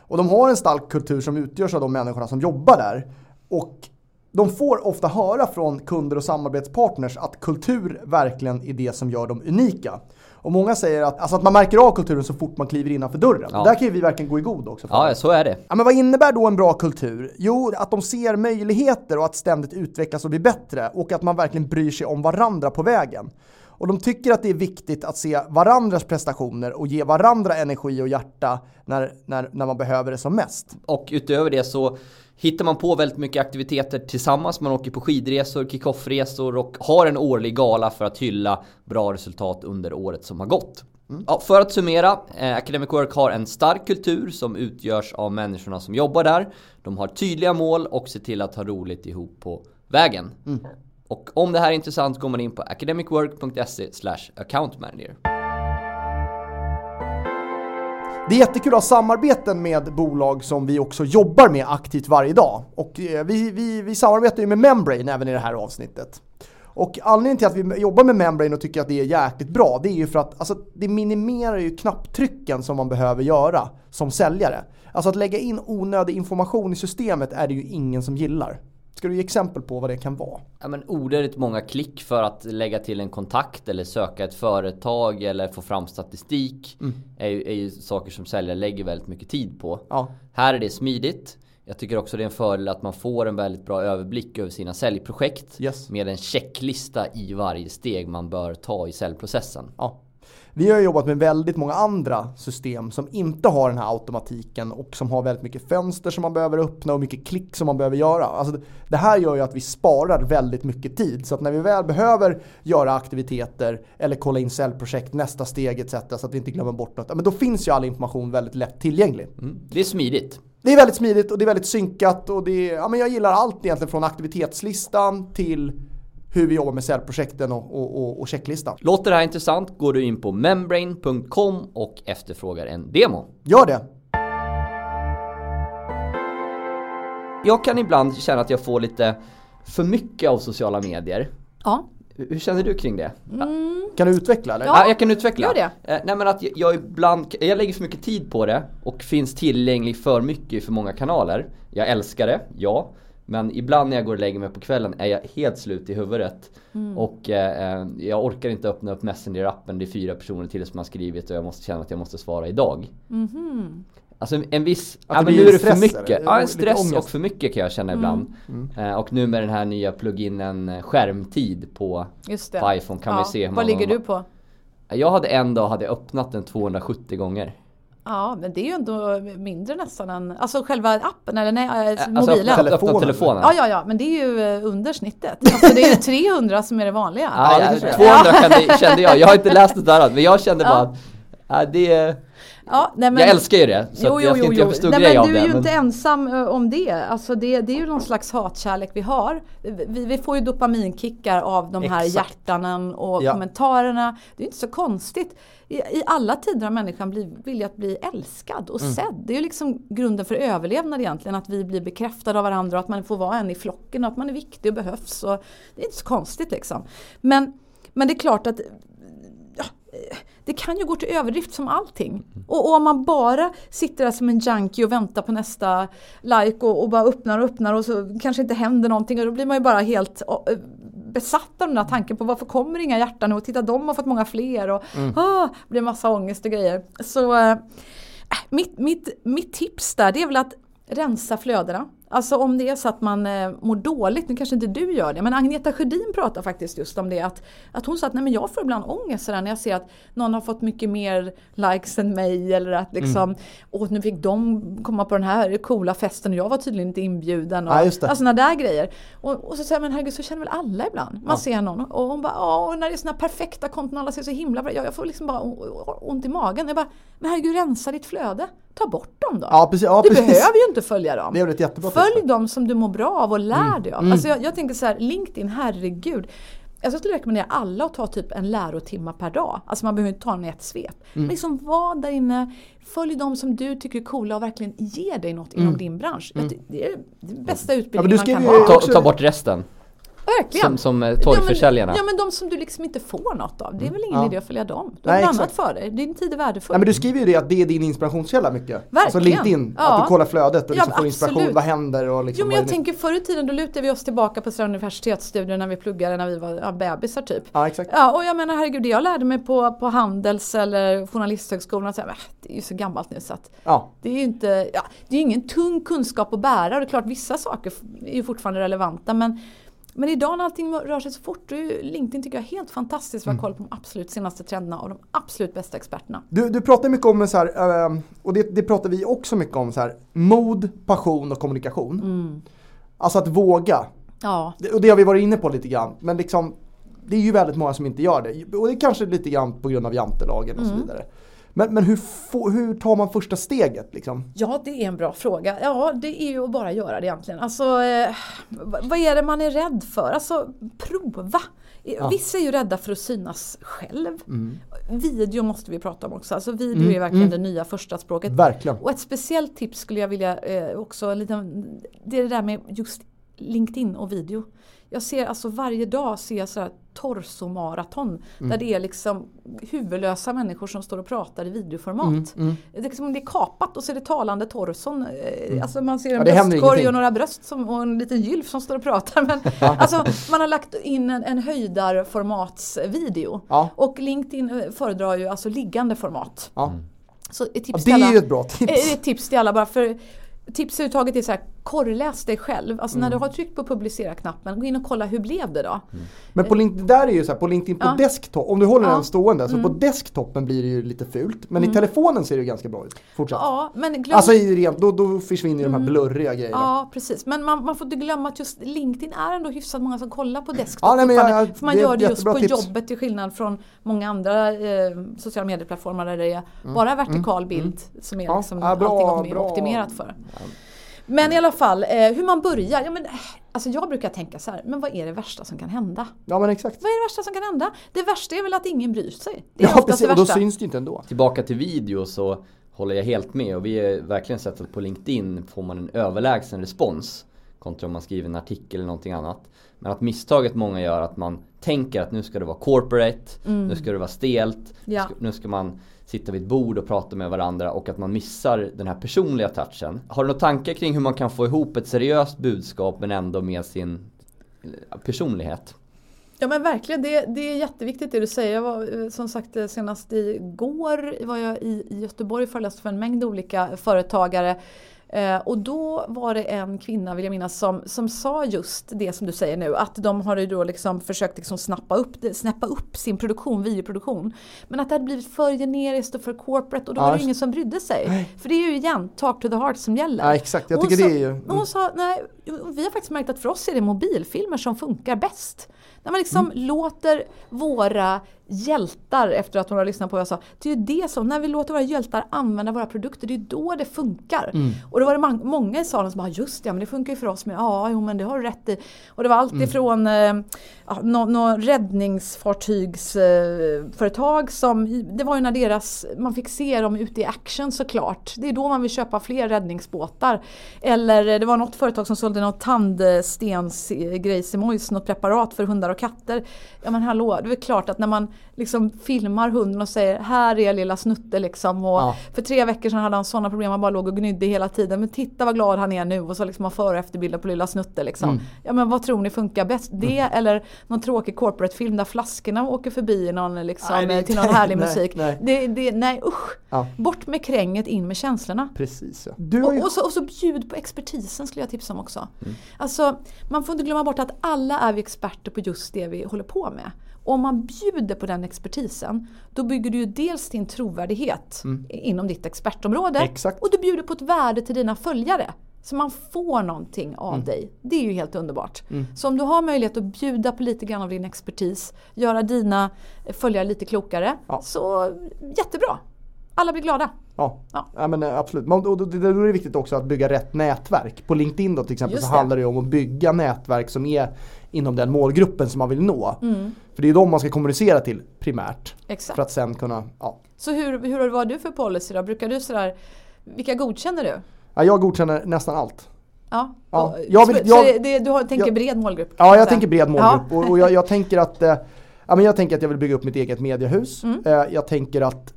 [SPEAKER 1] Och de har en stark kultur som utgörs av de människorna som jobbar där. Och de får ofta höra från kunder och samarbetspartners att kultur verkligen är det som gör dem unika. Och många säger att, alltså att man märker av kulturen så fort man kliver innanför dörren. Ja. Där kan ju vi verkligen gå i god också.
[SPEAKER 2] Ja, så är det.
[SPEAKER 1] Ja, men vad innebär då en bra kultur? Jo, att de ser möjligheter och att ständigt utvecklas och bli bättre. Och att man verkligen bryr sig om varandra på vägen. Och de tycker att det är viktigt att se varandras prestationer och ge varandra energi och hjärta när, när, när man behöver det som mest.
[SPEAKER 2] Och utöver det så hittar man på väldigt mycket aktiviteter tillsammans. Man åker på skidresor, kickoffresor och har en årlig gala för att hylla bra resultat under året som har gått. Mm. Ja, för att summera, eh, Academic Work har en stark kultur som utgörs av människorna som jobbar där. De har tydliga mål och ser till att ha roligt ihop på vägen. Mm. Och om det här är intressant går man in på academicwork.se accountmanager.
[SPEAKER 1] Det är jättekul att ha samarbeten med bolag som vi också jobbar med aktivt varje dag. Och eh, vi, vi, vi samarbetar ju med Membrane även i det här avsnittet. Och anledningen till att vi jobbar med Membrane och tycker att det är jäkligt bra, det är ju för att alltså, det minimerar ju knapptrycken som man behöver göra som säljare. Alltså att lägga in onödig information i systemet är det ju ingen som gillar. Ska du ge exempel på vad det kan vara?
[SPEAKER 2] Ja, men onödigt många klick för att lägga till en kontakt eller söka ett företag eller få fram statistik. Mm. Är, ju, är ju saker som säljare lägger väldigt mycket tid på. Ja. Här är det smidigt. Jag tycker också det är en fördel att man får en väldigt bra överblick över sina säljprojekt. Yes. Med en checklista i varje steg man bör ta i säljprocessen.
[SPEAKER 1] Ja. Vi har jobbat med väldigt många andra system som inte har den här automatiken och som har väldigt mycket fönster som man behöver öppna och mycket klick som man behöver göra. Alltså det här gör ju att vi sparar väldigt mycket tid. Så att när vi väl behöver göra aktiviteter eller kolla in säljprojekt, nästa steg etc. så att vi inte glömmer bort något. Men då finns ju all information väldigt lätt tillgänglig. Mm.
[SPEAKER 2] Det är smidigt.
[SPEAKER 1] Det är väldigt smidigt och det är väldigt synkat och det är, ja men jag gillar allt egentligen från aktivitetslistan till hur vi jobbar med säljprojekten och, och, och, och checklistan.
[SPEAKER 2] Låter det här intressant går du in på membrane.com och efterfrågar en demo.
[SPEAKER 1] Gör det!
[SPEAKER 2] Jag kan ibland känna att jag får lite för mycket av sociala medier.
[SPEAKER 3] Ja.
[SPEAKER 2] Hur känner du kring det?
[SPEAKER 1] Mm. Kan du utveckla eller?
[SPEAKER 2] Ja, jag kan utveckla.
[SPEAKER 3] Gör det.
[SPEAKER 2] Eh, nej men att jag ibland, jag lägger för mycket tid på det och finns tillgänglig för mycket i för många kanaler. Jag älskar det, ja. Men ibland när jag går och lägger mig på kvällen är jag helt slut i huvudet. Mm. Och eh, eh jag orkar inte öppna upp Messenger-appen. Det är fyra personer till som har skrivit och jag måste känna att jag måste svara idag.
[SPEAKER 3] Mm.
[SPEAKER 2] Alltså en viss, ja men nu är det för mycket. Ja en stress och för mycket kan jag känna mm. ibland. Mm. Eh, och nu med den här nya pluginen skärmtid på, på iPhone kan ja. man se hur
[SPEAKER 3] Vad ligger du på?
[SPEAKER 2] Jag hade en dag hade öppnat den 270 gånger.
[SPEAKER 3] Ja, men det är ju ändå mindre nästan än, alltså själva appen eller nej, äh, alltså mobilen.
[SPEAKER 2] Alltså telefonen. telefonen.
[SPEAKER 3] Ja, ja, ja, men det är ju eh, under snittet. Alltså det är 300 som är det vanliga.
[SPEAKER 2] Ja, ja, 200 kände, kände jag, jag har inte läst det där men jag kände bara att äh, det är
[SPEAKER 3] Ja, nej, men,
[SPEAKER 2] jag älskar ju det, så jo, jo, jag ska inte göra för stor nej, grej
[SPEAKER 3] av det. Du
[SPEAKER 2] är
[SPEAKER 3] ju men... inte ensam om det. Alltså det. Det är ju någon slags hatkärlek vi har. Vi, vi får ju dopaminkickar av de här Exakt. hjärtanen och ja. kommentarerna. Det är inte så konstigt. I, I, alla tider har människan bli, viljat bli älskad och mm. sedd. Det är ju liksom grunden för överlevnad egentligen. Att vi blir bekräftade av varandra och att man får vara en i flocken och att man är viktig och behövs. Och det är inte så konstigt liksom. Men, men det är klart att det kan ju gå till överdrift som allting. Och, och, om man bara sitter där som en junkie och väntar på nästa like och, och, bara öppnar och öppnar och så kanske inte händer någonting och då blir man ju bara helt besatt av den här tanken på varför kommer inga hjärtan och titta de har fått många fler och mm. ah, blir massa ångest och grejer. Så äh, mitt, mitt, mitt tips där det är väl att rensa flödena. Alltså om det är så att man eh, mår dåligt, nu kanske inte du gör det, men Agneta Sjödin pratar faktiskt just om det. Att, att hon sa att nej, men jag får ibland ångest sådär, när jag ser att någon har fått mycket mer likes än mig. Eller att liksom, mm. åh nu fick de komma på den här coola festen och jag var tydligen inte inbjuden. Och,
[SPEAKER 1] ja,
[SPEAKER 3] alltså sådana där grejer. Och, och så säger men herregud så känner väl alla ibland. Man ja. ser någon och hon bara, åh när det är sådana perfekta konton, alla ser så himla bra Jag får liksom bara ont i magen. Jag bara, men herregud rensa ditt flöde. Ta bort dem då.
[SPEAKER 1] Ja, precis, ja,
[SPEAKER 3] du
[SPEAKER 1] precis.
[SPEAKER 3] behöver ju inte följa dem.
[SPEAKER 1] Det är ett jättebra
[SPEAKER 3] Följ dem som du mår bra av och lär mm. dig av. Mm. Alltså jag, jag, tänker så här, LinkedIn, herregud. Jag skulle rekommendera alla att ta typ en lärotimme per dag. Alltså man behöver inte ta den i ett svep. Mm. Men liksom var där inne, följ de som du tycker är coola och verkligen ge dig något inom mm. din bransch. Mm. Det är den bästa utbildningen ja, man kan ha.
[SPEAKER 2] Ta, ta bort resten.
[SPEAKER 3] Verkligen.
[SPEAKER 2] Som, som eh, torgförsäljarna.
[SPEAKER 3] Ja, men de som du liksom inte får något av. Det är väl ingen ja. idé att följa dem. Du har annat för dig. Din tid är värdefull.
[SPEAKER 1] Nej, men du skriver ju det att det är din inspirationskälla mycket.
[SPEAKER 3] Verkligen. Alltså
[SPEAKER 1] LinkedIn. Ja. Att du kollar flödet och liksom ja, får inspiration. Vad händer? Och liksom
[SPEAKER 3] jo, men jag tänker förr i tiden då lutade vi oss tillbaka på universitetsstudier när vi pluggade när vi var ja, bebisar typ.
[SPEAKER 1] Ja, exakt.
[SPEAKER 3] Ja, och jag menar herregud, det jag lärde mig på, på Handels eller Journalisthögskolan, så här, det är ju så gammalt nu så att ja. det är ju inte, ja, det är ingen tung kunskap att bära och det är klart vissa saker är ju fortfarande relevanta men men idag när allting rör sig så fort, LinkedIn tycker jag är helt fantastiskt för att ha mm. koll på de absolut senaste trenderna och de absolut bästa experterna.
[SPEAKER 1] Du, du pratar mycket om, så här, ehm, och det, det pratar vi också mycket om, så här, mod, passion och kommunikation. Mm. Alltså att våga.
[SPEAKER 3] Ja.
[SPEAKER 1] Och det har vi varit inne på lite grann. Men liksom, det är ju väldigt många som inte gör det. Och det är kanske lite grann på grund av jantelagen och mm. så vidare. Men, men hur, hur tar man första steget? Liksom?
[SPEAKER 3] Ja, det är en bra fråga. Ja, det är ju att bara göra det egentligen. Alltså, eh, vad är det man är rädd för? Alltså, prova! Ja. Vissa är ju rädda för att synas själv. Mm. Video måste vi prata om också. Alltså video mm. är verkligen mm. det nya första språket.
[SPEAKER 1] Verkligen.
[SPEAKER 3] Och ett speciellt tips skulle jag vilja eh, också, lite, det är det där med just LinkedIn och video. Jag ser alltså varje dag ser jag så här torsomaraton mm. där det är liksom huvudlösa människor som står och pratar i videoformat. Mm, mm. Det, är liksom, det är kapat och så är det talande torson. Eh, mm. Alltså man ser en ja, bröstkorg och några bröst som, och en liten gylf som står och pratar. Men, alltså, man har lagt in en, en höjdarformatsvideo. Ja. Och LinkedIn eh, föredrar ju alltså liggande format.
[SPEAKER 1] Ja. Så ett tips ja, det är ju ett bra tips.
[SPEAKER 3] Ett tips till alla bara för Tipset överhuvudtaget är så här, korrläs dig själv. Alltså mm. när du har tryckt på publicera-knappen, gå in och kolla hur blev det då? Mm.
[SPEAKER 1] Men på LinkedIn, där är ju så här, på LinkedIn på ja. desktop, om du håller ja. den stående, så mm. på desktopen blir det ju lite fult. Men i mm. telefonen ser det ju ganska bra ut. Fortsätt.
[SPEAKER 3] Ja, men glöm...
[SPEAKER 1] Alltså rent, då, då försvinner de här mm. blurriga grejerna.
[SPEAKER 3] Ja, precis. Men man, man får inte glömma att just LinkedIn är ändå hyfsat många som kollar på desktop.
[SPEAKER 1] Ja, nej, men jag, jag,
[SPEAKER 3] för man gör det just på tips. jobbet till skillnad från många andra eh, sociala medieplattformar där det är mm. bara vertikal bild som är liksom ja, bra, allting optimerat för. Men i alla fall, eh, hur man börjar. Ja, men, eh, alltså jag brukar tänka så här, men vad är det värsta som kan hända?
[SPEAKER 1] Ja men exakt.
[SPEAKER 3] Vad är det värsta som kan hända? Det värsta är väl att ingen bryr sig. Det är
[SPEAKER 1] ja precis, och då syns det inte ändå.
[SPEAKER 2] Tillbaka till video så håller jag helt med och vi har verkligen sett att på LinkedIn får man en överlägsen respons kontra om man skriver en artikel eller någonting annat. Men att misstaget många gör att man tänker att nu ska det vara corporate, mm. nu ska det vara stelt, ja. nu ska man sitta vid ett bord och prata med varandra och att man missar den här personliga touchen. Har du några tankar kring hur man kan få ihop ett seriöst budskap men ändå med sin eh, personlighet?
[SPEAKER 3] Ja men verkligen, det, det är jätteviktigt det du säger. Jag var eh, som sagt eh, senast igår var jag i, i Göteborg och föreläste för en mängd olika företagare Eh, och då var det en kvinna, vill jag minnas, som, som sa just det som du säger nu. Att de har ju då liksom försökt liksom snappa, upp, snappa upp sin produktion, videoproduktion. Men att det hade blivit för generiskt och för corporate och då ja, var det ingen som brydde sig. Nej. För det är ju igen, talk to the heart som gäller.
[SPEAKER 1] Ja exakt, jag tycker
[SPEAKER 3] sa,
[SPEAKER 1] det är ju... Mm.
[SPEAKER 3] Hon sa, nej, vi har faktiskt märkt att för oss är det mobilfilmer som funkar bäst. När man liksom mm. låter våra hjältar, efter att hon har lyssnat på vad jag sa, det är ju det som, när vi låter våra hjältar använda våra produkter, det är då det funkar. Mm. Och då var det många i salen som bara, just det, men det funkar ju för oss med, ja, jo men det har du rätt i. Och det var allt mm. ifrån eh, ja, något no räddningsfartygsföretag eh, som, det var ju när deras, man fick se dem ute i action såklart. Det är då man vill köpa fler räddningsbåtar. Eller det var något företag som sålde något tandstensgrejsimojs, något preparat för hundar och katter. Ja men hallå, det är klart att när man liksom filmar hunden och säger här är lilla Snutte liksom. Och
[SPEAKER 1] Ja.
[SPEAKER 3] För tre veckor sedan hade han sådana problem, han bara låg och gnydde hela tiden. Men titta vad glad han är nu och så liksom har före och efterbilder på lilla Snutte liksom.
[SPEAKER 1] Mm.
[SPEAKER 3] Ja men vad tror ni funkar bäst? Det eller någon tråkig corporate-film där flaskorna åker förbi någon, liksom,
[SPEAKER 1] Nej,
[SPEAKER 3] till någon härlig
[SPEAKER 1] nej,
[SPEAKER 3] musik.
[SPEAKER 1] nej.
[SPEAKER 3] Det, det, nej usch!
[SPEAKER 1] Ja.
[SPEAKER 3] Bort med kränget, in med känslorna.
[SPEAKER 1] Precis ja. Har
[SPEAKER 3] Och,
[SPEAKER 1] ju...
[SPEAKER 3] och, så, och så bjud på expertisen skulle jag tipsa om också.
[SPEAKER 1] Mm.
[SPEAKER 3] Alltså, man får inte glömma bort att alla är vi experter på just det vi håller på med. Om man bjuder på den expertisen, då bygger du ju dels din trovärdighet inom ditt expertområde
[SPEAKER 1] Mm. Exakt.
[SPEAKER 3] och du bjuder på ett värde till dina följare. Så man får någonting av
[SPEAKER 1] Mm.
[SPEAKER 3] dig. Det är ju helt underbart. Så om du har möjlighet att bjuda på lite grann av din expertis, göra dina följare lite klokare,
[SPEAKER 1] Ja.
[SPEAKER 3] så jättebra. Alla blir glada.
[SPEAKER 1] Ja,
[SPEAKER 3] Ja.
[SPEAKER 1] ja. men eh, absolut. Men, och då, då är det viktigt också att bygga rätt nätverk. På LinkedIn då till exempel så handlar det om att bygga nätverk som är inom den målgruppen som man vill nå.
[SPEAKER 3] Mm.
[SPEAKER 1] För det är de man ska kommunicera till primärt.
[SPEAKER 3] Exakt.
[SPEAKER 1] För att sen kunna, ja.
[SPEAKER 3] Så hur, hur var du för policy då? Brukar du sådär, vilka godkänner du?
[SPEAKER 1] ja jag godkänner nästan allt.
[SPEAKER 3] Ja,
[SPEAKER 1] Ja, jag vill- jag-
[SPEAKER 3] så det, du har, tänker
[SPEAKER 1] jag-
[SPEAKER 3] bred målgrupp?
[SPEAKER 1] Ja, jag tänker bred målgrupp.
[SPEAKER 3] Ja.
[SPEAKER 1] Och, och jag, jag tänker att eh, Ja, men jag tänker att jag vill bygga upp mitt eget mediehus.
[SPEAKER 3] Mm.
[SPEAKER 1] Eh, jag tänker att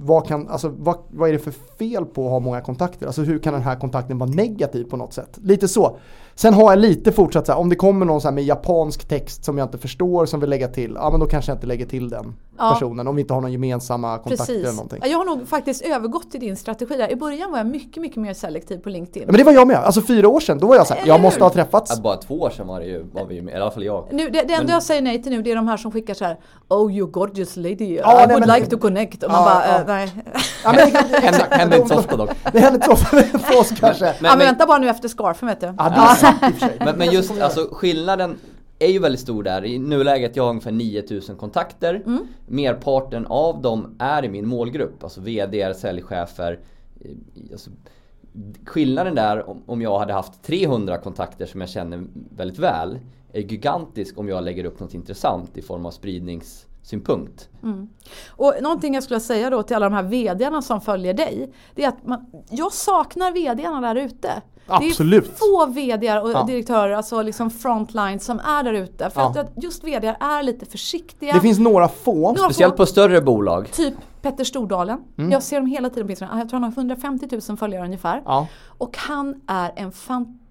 [SPEAKER 1] vad, kan, alltså, vad, vad är det för fel på att ha många kontakter? Alltså hur kan den här kontakten vara negativ på något sätt? Lite så. Sen har jag lite fortsatt så här, om det kommer någon så här med japansk text som jag inte förstår som vill lägga till, ja men då kanske jag inte lägger till den
[SPEAKER 3] Ja.
[SPEAKER 1] personen om vi inte har någon gemensamma kontakter eller
[SPEAKER 3] Precis.
[SPEAKER 1] någonting.
[SPEAKER 3] Ja, Jag har nog faktiskt övergått till din strategi där. I början var jag mycket, mycket mer selektiv på LinkedIn.
[SPEAKER 1] Ja, men det var jag med, alltså fyra år sedan, då var jag så här, jag måste ha träffats.
[SPEAKER 2] Ja, bara två år sedan var det ju, var vi ju med, i alla fall jag.
[SPEAKER 3] Nu, det, det enda
[SPEAKER 2] Men-
[SPEAKER 3] jag säger nej till nu det är de här som skickar så här Oh you gorgeous lady,
[SPEAKER 1] Ja,
[SPEAKER 3] I
[SPEAKER 1] nej,
[SPEAKER 3] would
[SPEAKER 1] men-
[SPEAKER 3] like to connect. Och man
[SPEAKER 1] Ja,
[SPEAKER 3] bara,
[SPEAKER 1] ja.
[SPEAKER 3] eh, nej.
[SPEAKER 1] Ja, men det
[SPEAKER 2] Händer,
[SPEAKER 1] exakt.
[SPEAKER 2] händer inte så ofta dock.
[SPEAKER 1] Det händer inte så ofta för oss kanske.
[SPEAKER 3] ja, men vänta bara nu efter scarfen vet du.
[SPEAKER 1] Ja, det är sant i och för sig.
[SPEAKER 2] Men, men just alltså skillnaden är ju väldigt stor där. I nuläget jag har ungefär 9000 kontakter.
[SPEAKER 3] Mm.
[SPEAKER 2] Merparten av dem är i min målgrupp. Alltså VD, säljchefer. eh, Alltså, skillnaden där om, om jag hade haft 300 kontakter som jag känner väldigt väl. Är gigantisk om jag lägger upp något intressant i form av spridningssynpunkt.
[SPEAKER 3] Och någonting jag skulle säga då till alla de här VDarna som följer dig. Det är att man, jag saknar VDarna där ute.
[SPEAKER 1] Absolut.
[SPEAKER 3] Det är få VDar och
[SPEAKER 1] Ja.
[SPEAKER 3] direktörer, alltså liksom frontline som är där ute. För
[SPEAKER 1] Ja.
[SPEAKER 3] att- att just VDar är lite försiktiga.
[SPEAKER 1] Det finns några få.
[SPEAKER 3] Några
[SPEAKER 2] Speciellt
[SPEAKER 3] få-
[SPEAKER 2] på större bolag.
[SPEAKER 3] Typ Petter Stordalen.
[SPEAKER 1] Mm.
[SPEAKER 3] Jag ser dem hela tiden på Instagram. Jag tror han har 150 000 följare ungefär.
[SPEAKER 1] Ja.
[SPEAKER 3] Och han är en fantastisk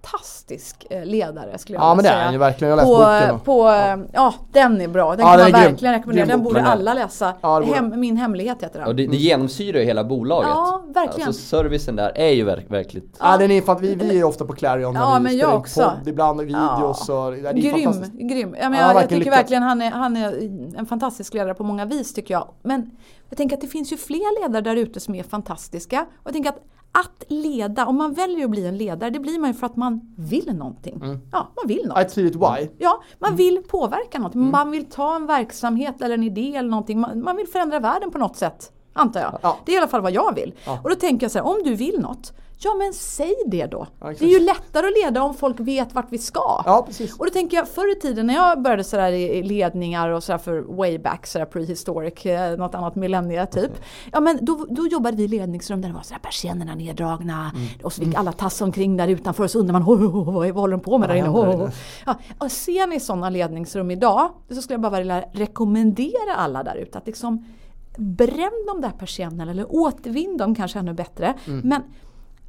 [SPEAKER 3] eh, ledare skulle jag
[SPEAKER 1] Ja,
[SPEAKER 3] vilja
[SPEAKER 1] men det är
[SPEAKER 3] säga.
[SPEAKER 1] han ju verkligen. Jag har läst
[SPEAKER 3] på,
[SPEAKER 1] boken
[SPEAKER 3] på, ja. den är bra. Den
[SPEAKER 1] Ja,
[SPEAKER 3] kan
[SPEAKER 1] den
[SPEAKER 3] man verkligen rekommendera. Den borde alla läsa.
[SPEAKER 1] Ja, borde
[SPEAKER 3] Hem, Min hemlighet heter den.
[SPEAKER 2] Och det, det genomsyrar ju hela bolaget.
[SPEAKER 3] Ja, verkligen.
[SPEAKER 2] Alltså servicen där är ju verk, verkligt
[SPEAKER 1] Ja, den är fan, vi, vi är ofta på Clarion när
[SPEAKER 3] Ja,
[SPEAKER 1] vi
[SPEAKER 3] men
[SPEAKER 1] spelar
[SPEAKER 3] jag också.
[SPEAKER 1] podd ibland, och videos och det är
[SPEAKER 3] grym, grym. Ja, men
[SPEAKER 1] Ja,
[SPEAKER 3] jag, jag tycker
[SPEAKER 1] lyckats.
[SPEAKER 3] verkligen han är, han är en fantastisk ledare på många vis tycker jag. Men jag tänker att det finns ju fler ledare där ute som är fantastiska. Och jag tänker att att leda, om man väljer att bli en ledare, det blir man ju för att man vill någonting. Ja, man vill något.
[SPEAKER 1] Ett tydligt why.
[SPEAKER 3] Ja, man vill påverka något. Man vill ta en verksamhet eller en idé eller någonting. Man, man vill förändra världen på något sätt. Antar jag.
[SPEAKER 1] Ja.
[SPEAKER 3] Det är i alla fall vad jag vill.
[SPEAKER 1] Ja.
[SPEAKER 3] Och då tänker jag så här, om du vill något, ja men säg det då.
[SPEAKER 1] Ja,
[SPEAKER 3] det är ju lättare att leda om folk vet vart vi ska.
[SPEAKER 1] Ja, precis.
[SPEAKER 3] Och då tänker jag förr i tiden när jag började sådär i i ledningar och sådär för way back, sådär prehistoric, eh, något annat millennie typ. Ja men då, då jobbade vi i ledningsrum där det var sådär persiennerna neddragna
[SPEAKER 1] Mm.
[SPEAKER 3] och så fick alla tassa omkring där utanför och så undrar man "Ho, ho, ho, vad, håller de på med där inne?
[SPEAKER 1] händer
[SPEAKER 3] Ho,
[SPEAKER 1] där
[SPEAKER 3] ho,
[SPEAKER 1] inne?"
[SPEAKER 3] ho. Ja, och ser ni sådana ledningsrum idag så skulle jag bara vilja rekommendera alla där ute att liksom bränn de där persiennerna eller återvinn dem kanske ännu bättre.
[SPEAKER 1] Mm.
[SPEAKER 3] Men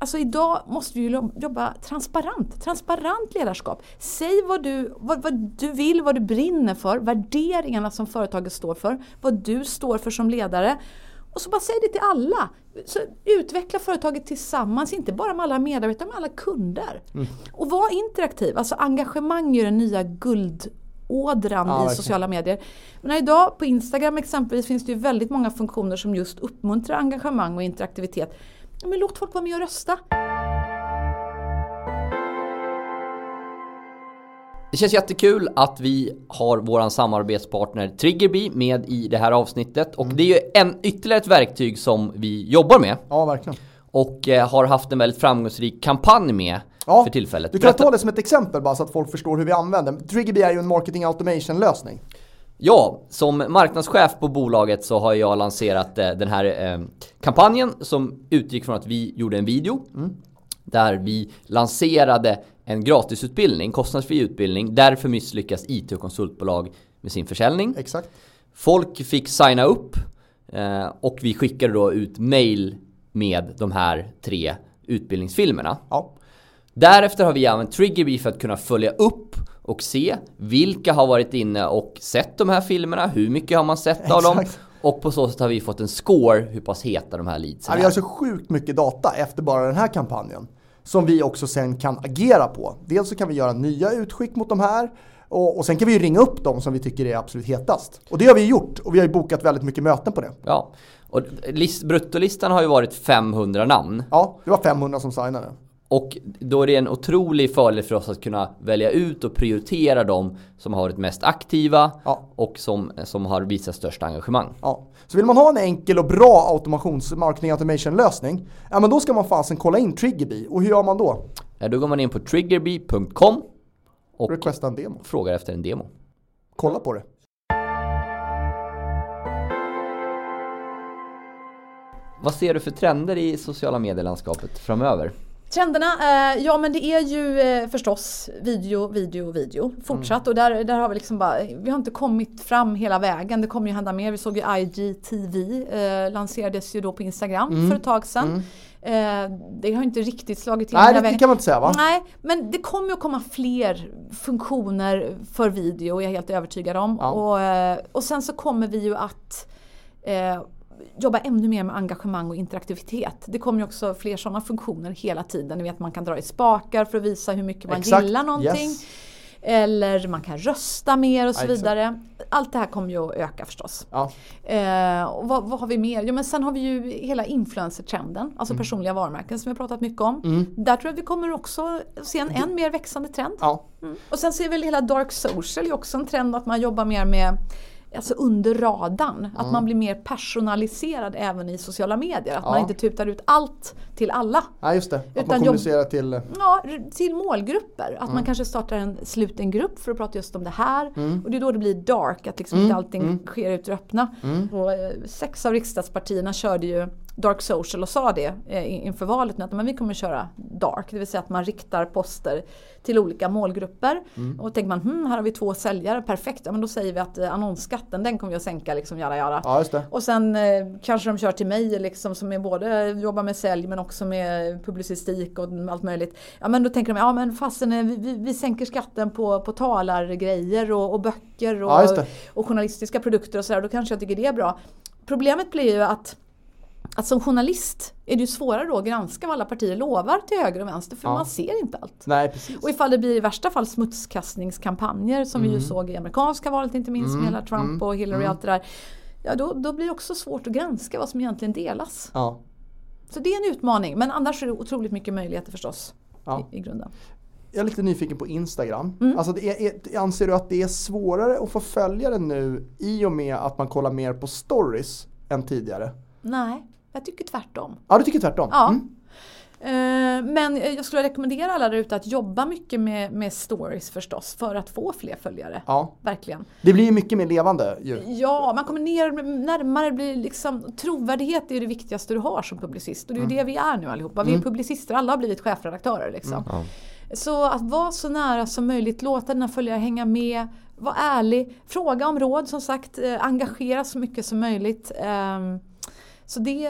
[SPEAKER 3] Alltså idag måste vi ju jobba transparent, transparent ledarskap. Säg vad du, vad, vad du vill, vad du brinner för, värderingarna som företaget står för, vad du står för som ledare. Och så bara säg det till alla. Så utveckla företaget tillsammans, inte bara med alla medarbetare, med alla kunder. Och var interaktiv, alltså engagemang är den nya guldådran i sociala medier. Men idag på Instagram exempelvis finns det ju väldigt många funktioner som just uppmuntrar engagemang och interaktivitet. Ja, men låt folk vara med och rösta.
[SPEAKER 2] Det känns jättekul att vi har våran samarbetspartner Triggerbee med i det här avsnittet. Och det är ju en, ytterligare ett verktyg som vi jobbar med.
[SPEAKER 1] Ja, verkligen.
[SPEAKER 2] Och eh, har haft en väldigt framgångsrik kampanj med
[SPEAKER 1] Ja,
[SPEAKER 2] för tillfället.
[SPEAKER 1] Du kan
[SPEAKER 2] Berätta-
[SPEAKER 1] ta det som ett exempel bara så att folk förstår hur vi använder. Triggerbee är ju en marketing automation lösning.
[SPEAKER 2] Ja, som marknadschef på bolaget så har jag lanserat eh, den här eh, kampanjen som utgick från att vi gjorde en video. Där vi lanserade en gratisutbildning, kostnadsfri utbildning. Därför misslyckas IT och konsultbolag med sin försäljning.
[SPEAKER 1] Exakt.
[SPEAKER 2] Folk fick signa upp eh, och vi skickade då ut mail med de här tre utbildningsfilmerna.
[SPEAKER 1] Ja.
[SPEAKER 2] Därefter har vi använt Triggerbee för att kunna följa upp och se vilka har varit inne och sett de här filmerna, hur mycket har man sett av dem
[SPEAKER 1] Exakt.
[SPEAKER 2] och på så sätt har vi fått en score hur pass heta de här leadsen
[SPEAKER 1] Ja, vi
[SPEAKER 2] är.
[SPEAKER 1] har så sjukt mycket data efter bara den här kampanjen. Som vi också sen kan agera på. Dels så kan vi göra nya utskick mot de här. Och, och sen kan vi ju ringa upp dem som vi tycker är absolut hetast. Och det har vi gjort. Och vi har ju bokat väldigt mycket möten på det.
[SPEAKER 2] Ja, och list, bruttolistan har ju varit 500 namn.
[SPEAKER 1] Ja, det var 500 som signade.
[SPEAKER 2] Och då är det en otrolig fördel för oss att kunna välja ut och prioritera de som har varit mest aktiva
[SPEAKER 1] Ja.
[SPEAKER 2] och som, som har visat störst engagemang.
[SPEAKER 1] Ja. Så vill man ha en enkel och bra automations marketing automation lösning, ja men då ska man fasen kolla in Triggerbee. Och hur gör man då?
[SPEAKER 2] Ja, Då går man in på triggerbee.com och
[SPEAKER 1] Requesta en demo.
[SPEAKER 2] frågar efter en demo.
[SPEAKER 1] Kolla på det.
[SPEAKER 2] Vad ser du för trender i sociala medielandskapet framöver?
[SPEAKER 3] Trenderna, eh, ja men det är ju eh, förstås video, video, video fortsatt och där, där har vi liksom bara, vi har inte kommit fram hela vägen. Det kommer ju hända mer. Vi såg ju IGTV eh, lanserades ju då på Instagram för ett tag sedan. Eh, det har inte riktigt slagit till
[SPEAKER 1] Nej, det, det kan man inte säga va?
[SPEAKER 3] Nej, men det kommer ju att komma fler funktioner för video, är jag helt övertygad om.
[SPEAKER 1] Ja.
[SPEAKER 3] Och, eh, och sen så kommer vi ju att eh, jobba ännu mer med engagemang och interaktivitet. Det kommer ju också fler sådana funktioner hela tiden. Ni vet man kan dra i spakar för att visa hur mycket man
[SPEAKER 1] Exakt,
[SPEAKER 3] gillar någonting.
[SPEAKER 1] yes.
[SPEAKER 3] Eller man kan rösta mer och så
[SPEAKER 1] exakt.
[SPEAKER 3] vidare. Allt det här kommer ju att öka förstås.
[SPEAKER 1] Ja.
[SPEAKER 3] Eh, och vad, vad har vi mer? Jo men sen har vi ju hela influencer-trenden, alltså
[SPEAKER 1] Mm.
[SPEAKER 3] personliga varumärken som vi har pratat mycket om. Där tror jag att vi kommer också se en än mer växande trend.
[SPEAKER 1] Ja.
[SPEAKER 3] Mm. Och sen ser vi väl hela dark social är också en trend att man jobbar mer med Alltså under radarn, att man blir mer personaliserad även i sociala medier. Att man
[SPEAKER 1] Ja.
[SPEAKER 3] inte tutar ut allt till alla.
[SPEAKER 1] ja, just det. Att
[SPEAKER 3] Utan
[SPEAKER 1] man
[SPEAKER 3] jobb-
[SPEAKER 1] kommunicerar till...
[SPEAKER 3] Ja, r- till målgrupper. Att man kanske startar en sluten grupp för att prata just om det här. Och det är då det blir dark, att liksom inte allting sker ut i öppna. Och, eh, sex av riksdagspartierna körde ju dark social och sa det eh, in- inför valet nu att men vi kommer köra dark. Det vill säga att man riktar poster till olika målgrupper. Och då tänker man, hmm, här har vi två säljare, perfekt. Ja, men då säger vi att eh, annonsskatten den kommer vi att sänka liksom, jada, jada.
[SPEAKER 1] Ja.
[SPEAKER 3] Och sen eh, kanske de kör till mig liksom, som är både jobbar med sälj men också med publicistik och allt möjligt. Ja men då tänker de, ja men fasen eh, vi, vi, vi sänker skatten på, på talargrejer och, och böcker och,
[SPEAKER 1] Ja, det.
[SPEAKER 3] och journalistiska produkter och sådär. Då kanske jag tycker det är bra. Problemet blir ju att att som journalist är det ju svårare då att granska vad alla partier lovar till höger och vänster för
[SPEAKER 1] Ja.
[SPEAKER 3] man ser inte allt.
[SPEAKER 1] Nej, precis.
[SPEAKER 3] Och ifall det blir i värsta fall smutskastningskampanjer som
[SPEAKER 1] Mm.
[SPEAKER 3] vi ju såg i amerikanska valet inte minst med hela Trump och Hillary och allt det där. Ja då, då blir det också svårt att granska vad som egentligen delas.
[SPEAKER 1] Ja.
[SPEAKER 3] Så det är en utmaning men annars är det otroligt mycket möjligheter förstås
[SPEAKER 1] Ja.
[SPEAKER 3] i, i grunden.
[SPEAKER 1] Jag är lite nyfiken på Instagram.
[SPEAKER 3] Mm.
[SPEAKER 1] Alltså det är, anser du att det är svårare att få följare nu i och med att man kollar mer på stories än tidigare?
[SPEAKER 3] Nej, jag tycker tvärtom.
[SPEAKER 1] Ja, du tycker tvärtom?
[SPEAKER 3] Ja.
[SPEAKER 1] Mm.
[SPEAKER 3] Eh, Men jag skulle rekommendera alla där ute att jobba mycket med, med stories förstås för att få fler följare.
[SPEAKER 1] ja.
[SPEAKER 3] Verkligen.
[SPEAKER 1] Det blir ju mycket mer levande ju.
[SPEAKER 3] Ja, man kommer ner närmare, blir liksom, trovärdighet är det viktigaste du har som publicist. Och det är ju det vi är nu allihopa. Vi är publicister, alla har blivit chefredaktörer liksom.
[SPEAKER 2] Ja.
[SPEAKER 3] Så att vara så nära som möjligt, låta dina följare hänga med, var ärlig, fråga om råd som sagt, eh, engagera så mycket som möjligt. Ehm, Så det,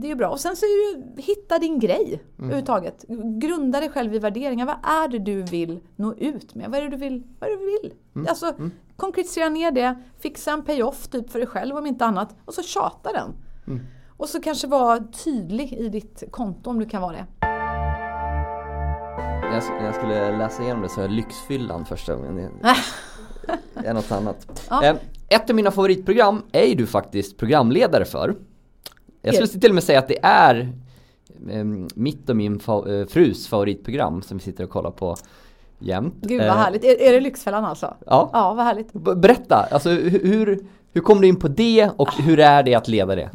[SPEAKER 3] det är bra. Och sen så är det ju, hitta din grej överhuvudtaget. Grunda dig själv i värderingar. Vad är det du vill nå ut med? Vad är det du vill? Vad är det du vill? Alltså, Konkretisera ner det, fixa en payoff typ för dig själv om inte annat och så tjata den. Och så kanske vara tydlig i ditt konto om du kan vara det.
[SPEAKER 2] När jag, skulle läsa igenom det så jag Lyxfyllan första gången. Det är något annat.
[SPEAKER 3] Ja.
[SPEAKER 2] Eh, Ett av mina favoritprogram är ju du faktiskt programledare för. Jag skulle till och med säga att det är eh, mitt och min fa- eh, frus favoritprogram som vi sitter och kollar på jämt.
[SPEAKER 3] Gud vad
[SPEAKER 2] Eh,
[SPEAKER 3] härligt. Är, är det Lyxfällan alltså?
[SPEAKER 2] Ja.
[SPEAKER 3] Ja, vad härligt.
[SPEAKER 2] Berätta, alltså hur, hur, kom du in på det och hur är det att leda det?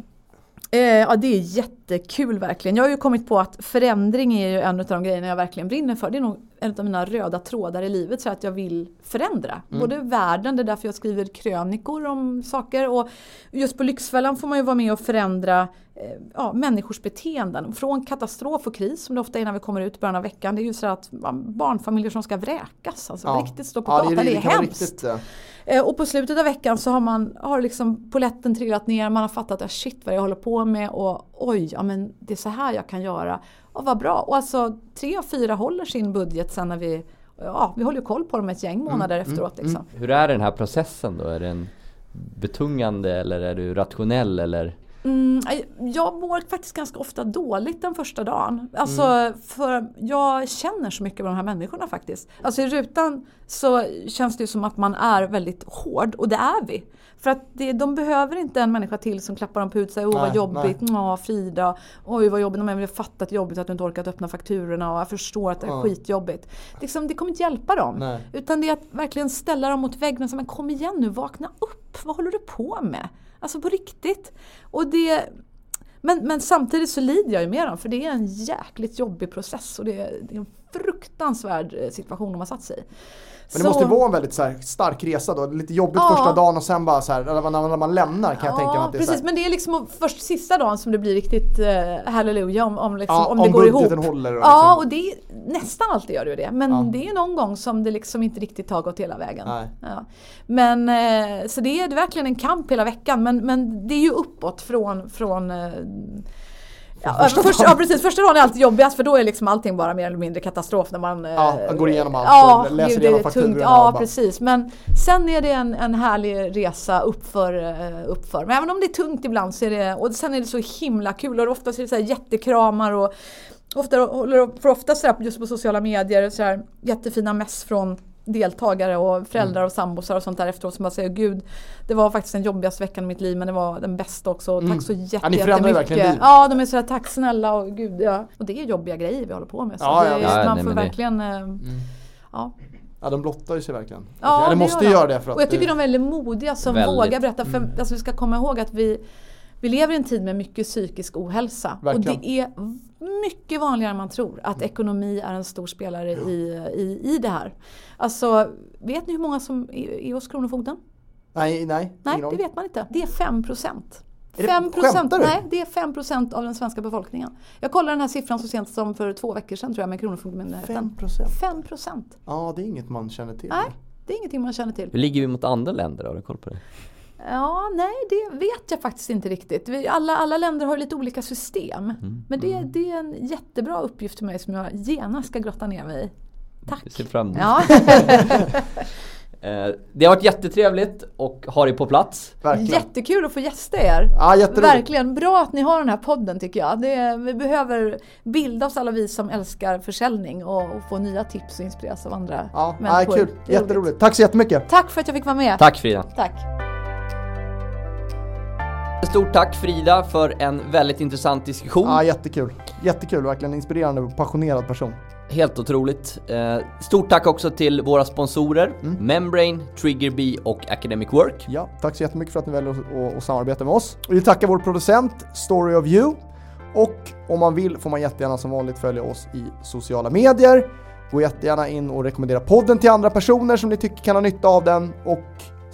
[SPEAKER 3] Eh, ja det är jättekul verkligen. Jag har ju kommit på att förändring är ju en av de grejerna jag verkligen brinner för. Det är nog en av mina röda trådar i livet så att jag vill förändra. Både världen, det är därför jag skriver krönikor om saker och just på Lyxfällan får man ju vara med och förändra eh, ja, människors beteenden. Från katastrof och kris som det ofta är när vi kommer ut i början av veckan. Det är ju så att barnfamiljer som ska vräkas. Alltså
[SPEAKER 1] Ja.
[SPEAKER 3] riktigt stå på
[SPEAKER 1] Ja,
[SPEAKER 3] gatan. Det är,
[SPEAKER 1] det
[SPEAKER 3] hemskt.
[SPEAKER 1] riktigt, eh,
[SPEAKER 3] Och på slutet av veckan så har man har liksom poletten trillat ner, man har fattat att shit vad jag håller på med och oj, ja men det är så här jag kan göra. Och vad bra. Och alltså tre av fyra håller sin budget sen när vi, ja vi håller koll på dem ett gäng
[SPEAKER 1] Mm,
[SPEAKER 3] månader efteråt liksom.
[SPEAKER 2] Hur är den här processen då? Är den betungande eller är du rationell eller?
[SPEAKER 3] Mm, jag mår faktiskt ganska ofta dåligt den första dagen. Alltså
[SPEAKER 1] Mm.
[SPEAKER 3] för jag känner så mycket med de här människorna faktiskt. Alltså i rutan så känns det ju som att man är väldigt hård och det är vi. För att det, de behöver inte en människa till som klappar dem på huvudet och säger åh vad
[SPEAKER 1] Nej,
[SPEAKER 3] jobbigt, ja Frida, oj vad jobbigt, men jag fattat jobbigt att du inte orkat öppna fakturorna och jag förstår att det är
[SPEAKER 1] Ja.
[SPEAKER 3] skitjobbigt. Liksom, det kommer inte hjälpa dem.
[SPEAKER 1] Nej.
[SPEAKER 3] Utan det är att verkligen ställa dem mot väggen och säga men kom igen nu, vakna upp, vad håller du på med? Alltså på riktigt. Och det, men, men samtidigt så lider jag ju med dem för det är en jäkligt jobbig process och det är, det är en fruktansvärd eh, situation de har satt sig i.
[SPEAKER 1] Men det måste vara en väldigt så här, stark resa då. Lite jobbigt
[SPEAKER 3] Ja.
[SPEAKER 1] första dagen och sen bara så här, när, när man lämnar kan jag tänka mig att det är
[SPEAKER 3] precis, men det är liksom först sista dagen som det blir riktigt eh, halleluja om, om, liksom,
[SPEAKER 1] Ja,
[SPEAKER 3] om
[SPEAKER 1] om
[SPEAKER 3] det går ihop.
[SPEAKER 1] håller och
[SPEAKER 3] Ja,
[SPEAKER 1] liksom-
[SPEAKER 3] och det nästan alltid gör det det. Men
[SPEAKER 1] Ja.
[SPEAKER 3] det är någon gång som det liksom inte riktigt har gått hela vägen.
[SPEAKER 1] Nej.
[SPEAKER 3] Ja. Men, eh, så det är verkligen en kamp hela veckan. Men, men det är ju uppåt från, från eh, Ja,
[SPEAKER 1] första dagen.
[SPEAKER 3] ja precis, första dagen är alltid jobbigast för då är liksom allting bara mer eller mindre katastrof när man eh,
[SPEAKER 1] Ja, man går igenom allt
[SPEAKER 3] ja,
[SPEAKER 1] och läser igenom
[SPEAKER 3] det är
[SPEAKER 1] fakturorna
[SPEAKER 3] Ja
[SPEAKER 1] bara-
[SPEAKER 3] precis men sen är det en, en härlig resa uppför, eh, uppför. Men även om det är tungt ibland så är det, och sen är det så himla kul och ofta är det så jättekramar och ofta, för ofta så här, just på sociala medier så här, jättefina mess från deltagare och föräldrar
[SPEAKER 1] Mm.
[SPEAKER 3] och sambosar och sånt där efteråt som bara säger gud det var faktiskt den jobbigaste veckan i mitt liv men det var den bästa också. Tack så jätte,
[SPEAKER 1] Mm. Ja, ni ju verkligen
[SPEAKER 3] jättemycket.
[SPEAKER 1] liv.
[SPEAKER 3] Ja de är sådär tack snälla och gud ja. Och det är jobbiga grejer vi håller på med. Så
[SPEAKER 1] Ja, ja.
[SPEAKER 2] Ja,
[SPEAKER 3] man
[SPEAKER 2] nej,
[SPEAKER 3] får verkligen eh, ja.
[SPEAKER 1] Ja, de blottar ju sig verkligen.
[SPEAKER 3] Ja,
[SPEAKER 1] det måste ju
[SPEAKER 3] gör
[SPEAKER 1] göra
[SPEAKER 3] de.
[SPEAKER 1] det för att
[SPEAKER 3] Och jag tycker de är väldigt modiga som
[SPEAKER 2] Väldigt.
[SPEAKER 3] vågar berätta. För
[SPEAKER 1] Mm.
[SPEAKER 3] alltså, vi ska komma ihåg att vi, vi lever i en tid med mycket psykisk ohälsa.
[SPEAKER 1] Verkligen.
[SPEAKER 3] Och det är mycket vanligare än man tror att ekonomi är en stor spelare i, i, i det här. Alltså, vet ni hur många som är, är hos Kronofogden?
[SPEAKER 1] Nej, nej.
[SPEAKER 3] Nej, det vet man inte. Det är 5 procent.
[SPEAKER 1] Är det-
[SPEAKER 3] 5 procent, nej det är 5 procent av den svenska befolkningen. Jag kollade den här siffran så sent som för två veckor sedan tror jag med Kronofogdemyndigheten.
[SPEAKER 1] 5 procent.
[SPEAKER 3] 5 procent.
[SPEAKER 1] Ja, det är inget man känner till.
[SPEAKER 3] Nej, det är ingenting man känner till.
[SPEAKER 2] Hur ligger vi mot andra länder? Har du koll på det?
[SPEAKER 3] Ja, nej det vet jag faktiskt inte riktigt. Vi- Alla, alla länder har lite olika system. Men det, det är en jättebra uppgift för mig som jag genast ska grotta ner mig i. Tack!
[SPEAKER 2] Vi ser fram emot.
[SPEAKER 3] Ja,
[SPEAKER 2] Eh, Det har varit jättetrevligt och ha dig på plats.
[SPEAKER 1] Verkligen.
[SPEAKER 3] jättekul att få gästa er.
[SPEAKER 1] Ja.
[SPEAKER 3] Verkligen bra att ni har den här podden tycker jag. Det, vi behöver bilda oss alla vi som älskar försäljning och, och få nya tips och inspireras av andra
[SPEAKER 1] Ja,
[SPEAKER 3] människor.
[SPEAKER 1] kul.
[SPEAKER 3] Det är
[SPEAKER 1] Jätteroligt.
[SPEAKER 3] roligt.
[SPEAKER 1] Tack så jättemycket.
[SPEAKER 3] Tack för att jag fick vara med.
[SPEAKER 2] Tack Frida!
[SPEAKER 3] Tack.
[SPEAKER 2] Stort tack Frida för en väldigt intressant diskussion.
[SPEAKER 1] Ja, jättekul. Jättekul. Verkligen inspirerande och passionerad person.
[SPEAKER 2] Helt otroligt. Eh, Stort tack också till våra sponsorer Membrane, Triggerbee och Academic Work.
[SPEAKER 1] Ja, tack så jättemycket för att ni väljer att samarbeta med oss. Vi tackar vår producent Story of You. Och om man vill får man jättegärna som vanligt följa oss i sociala medier. Gå jättegärna in och rekommendera podden till andra personer som ni tycker kan ha nytta av den. Och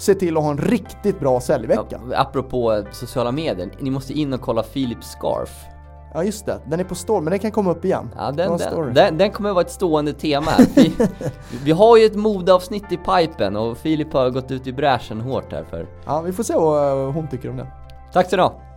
[SPEAKER 1] se till att ha en riktigt bra säljvecka.
[SPEAKER 2] Ja, apropå sociala medier, ni måste in och kolla Philips scarf.
[SPEAKER 1] Ja just det, den är på store men den kan komma upp igen.
[SPEAKER 2] Ja, den,
[SPEAKER 1] story.
[SPEAKER 2] den, den, den kommer vara ett stående tema. Vi, vi har ju ett modeavsnitt i pipen och Filip har gått ut i bräschen hårt här för.
[SPEAKER 1] Ja, vi får se vad hon tycker om det.
[SPEAKER 2] Tack så du.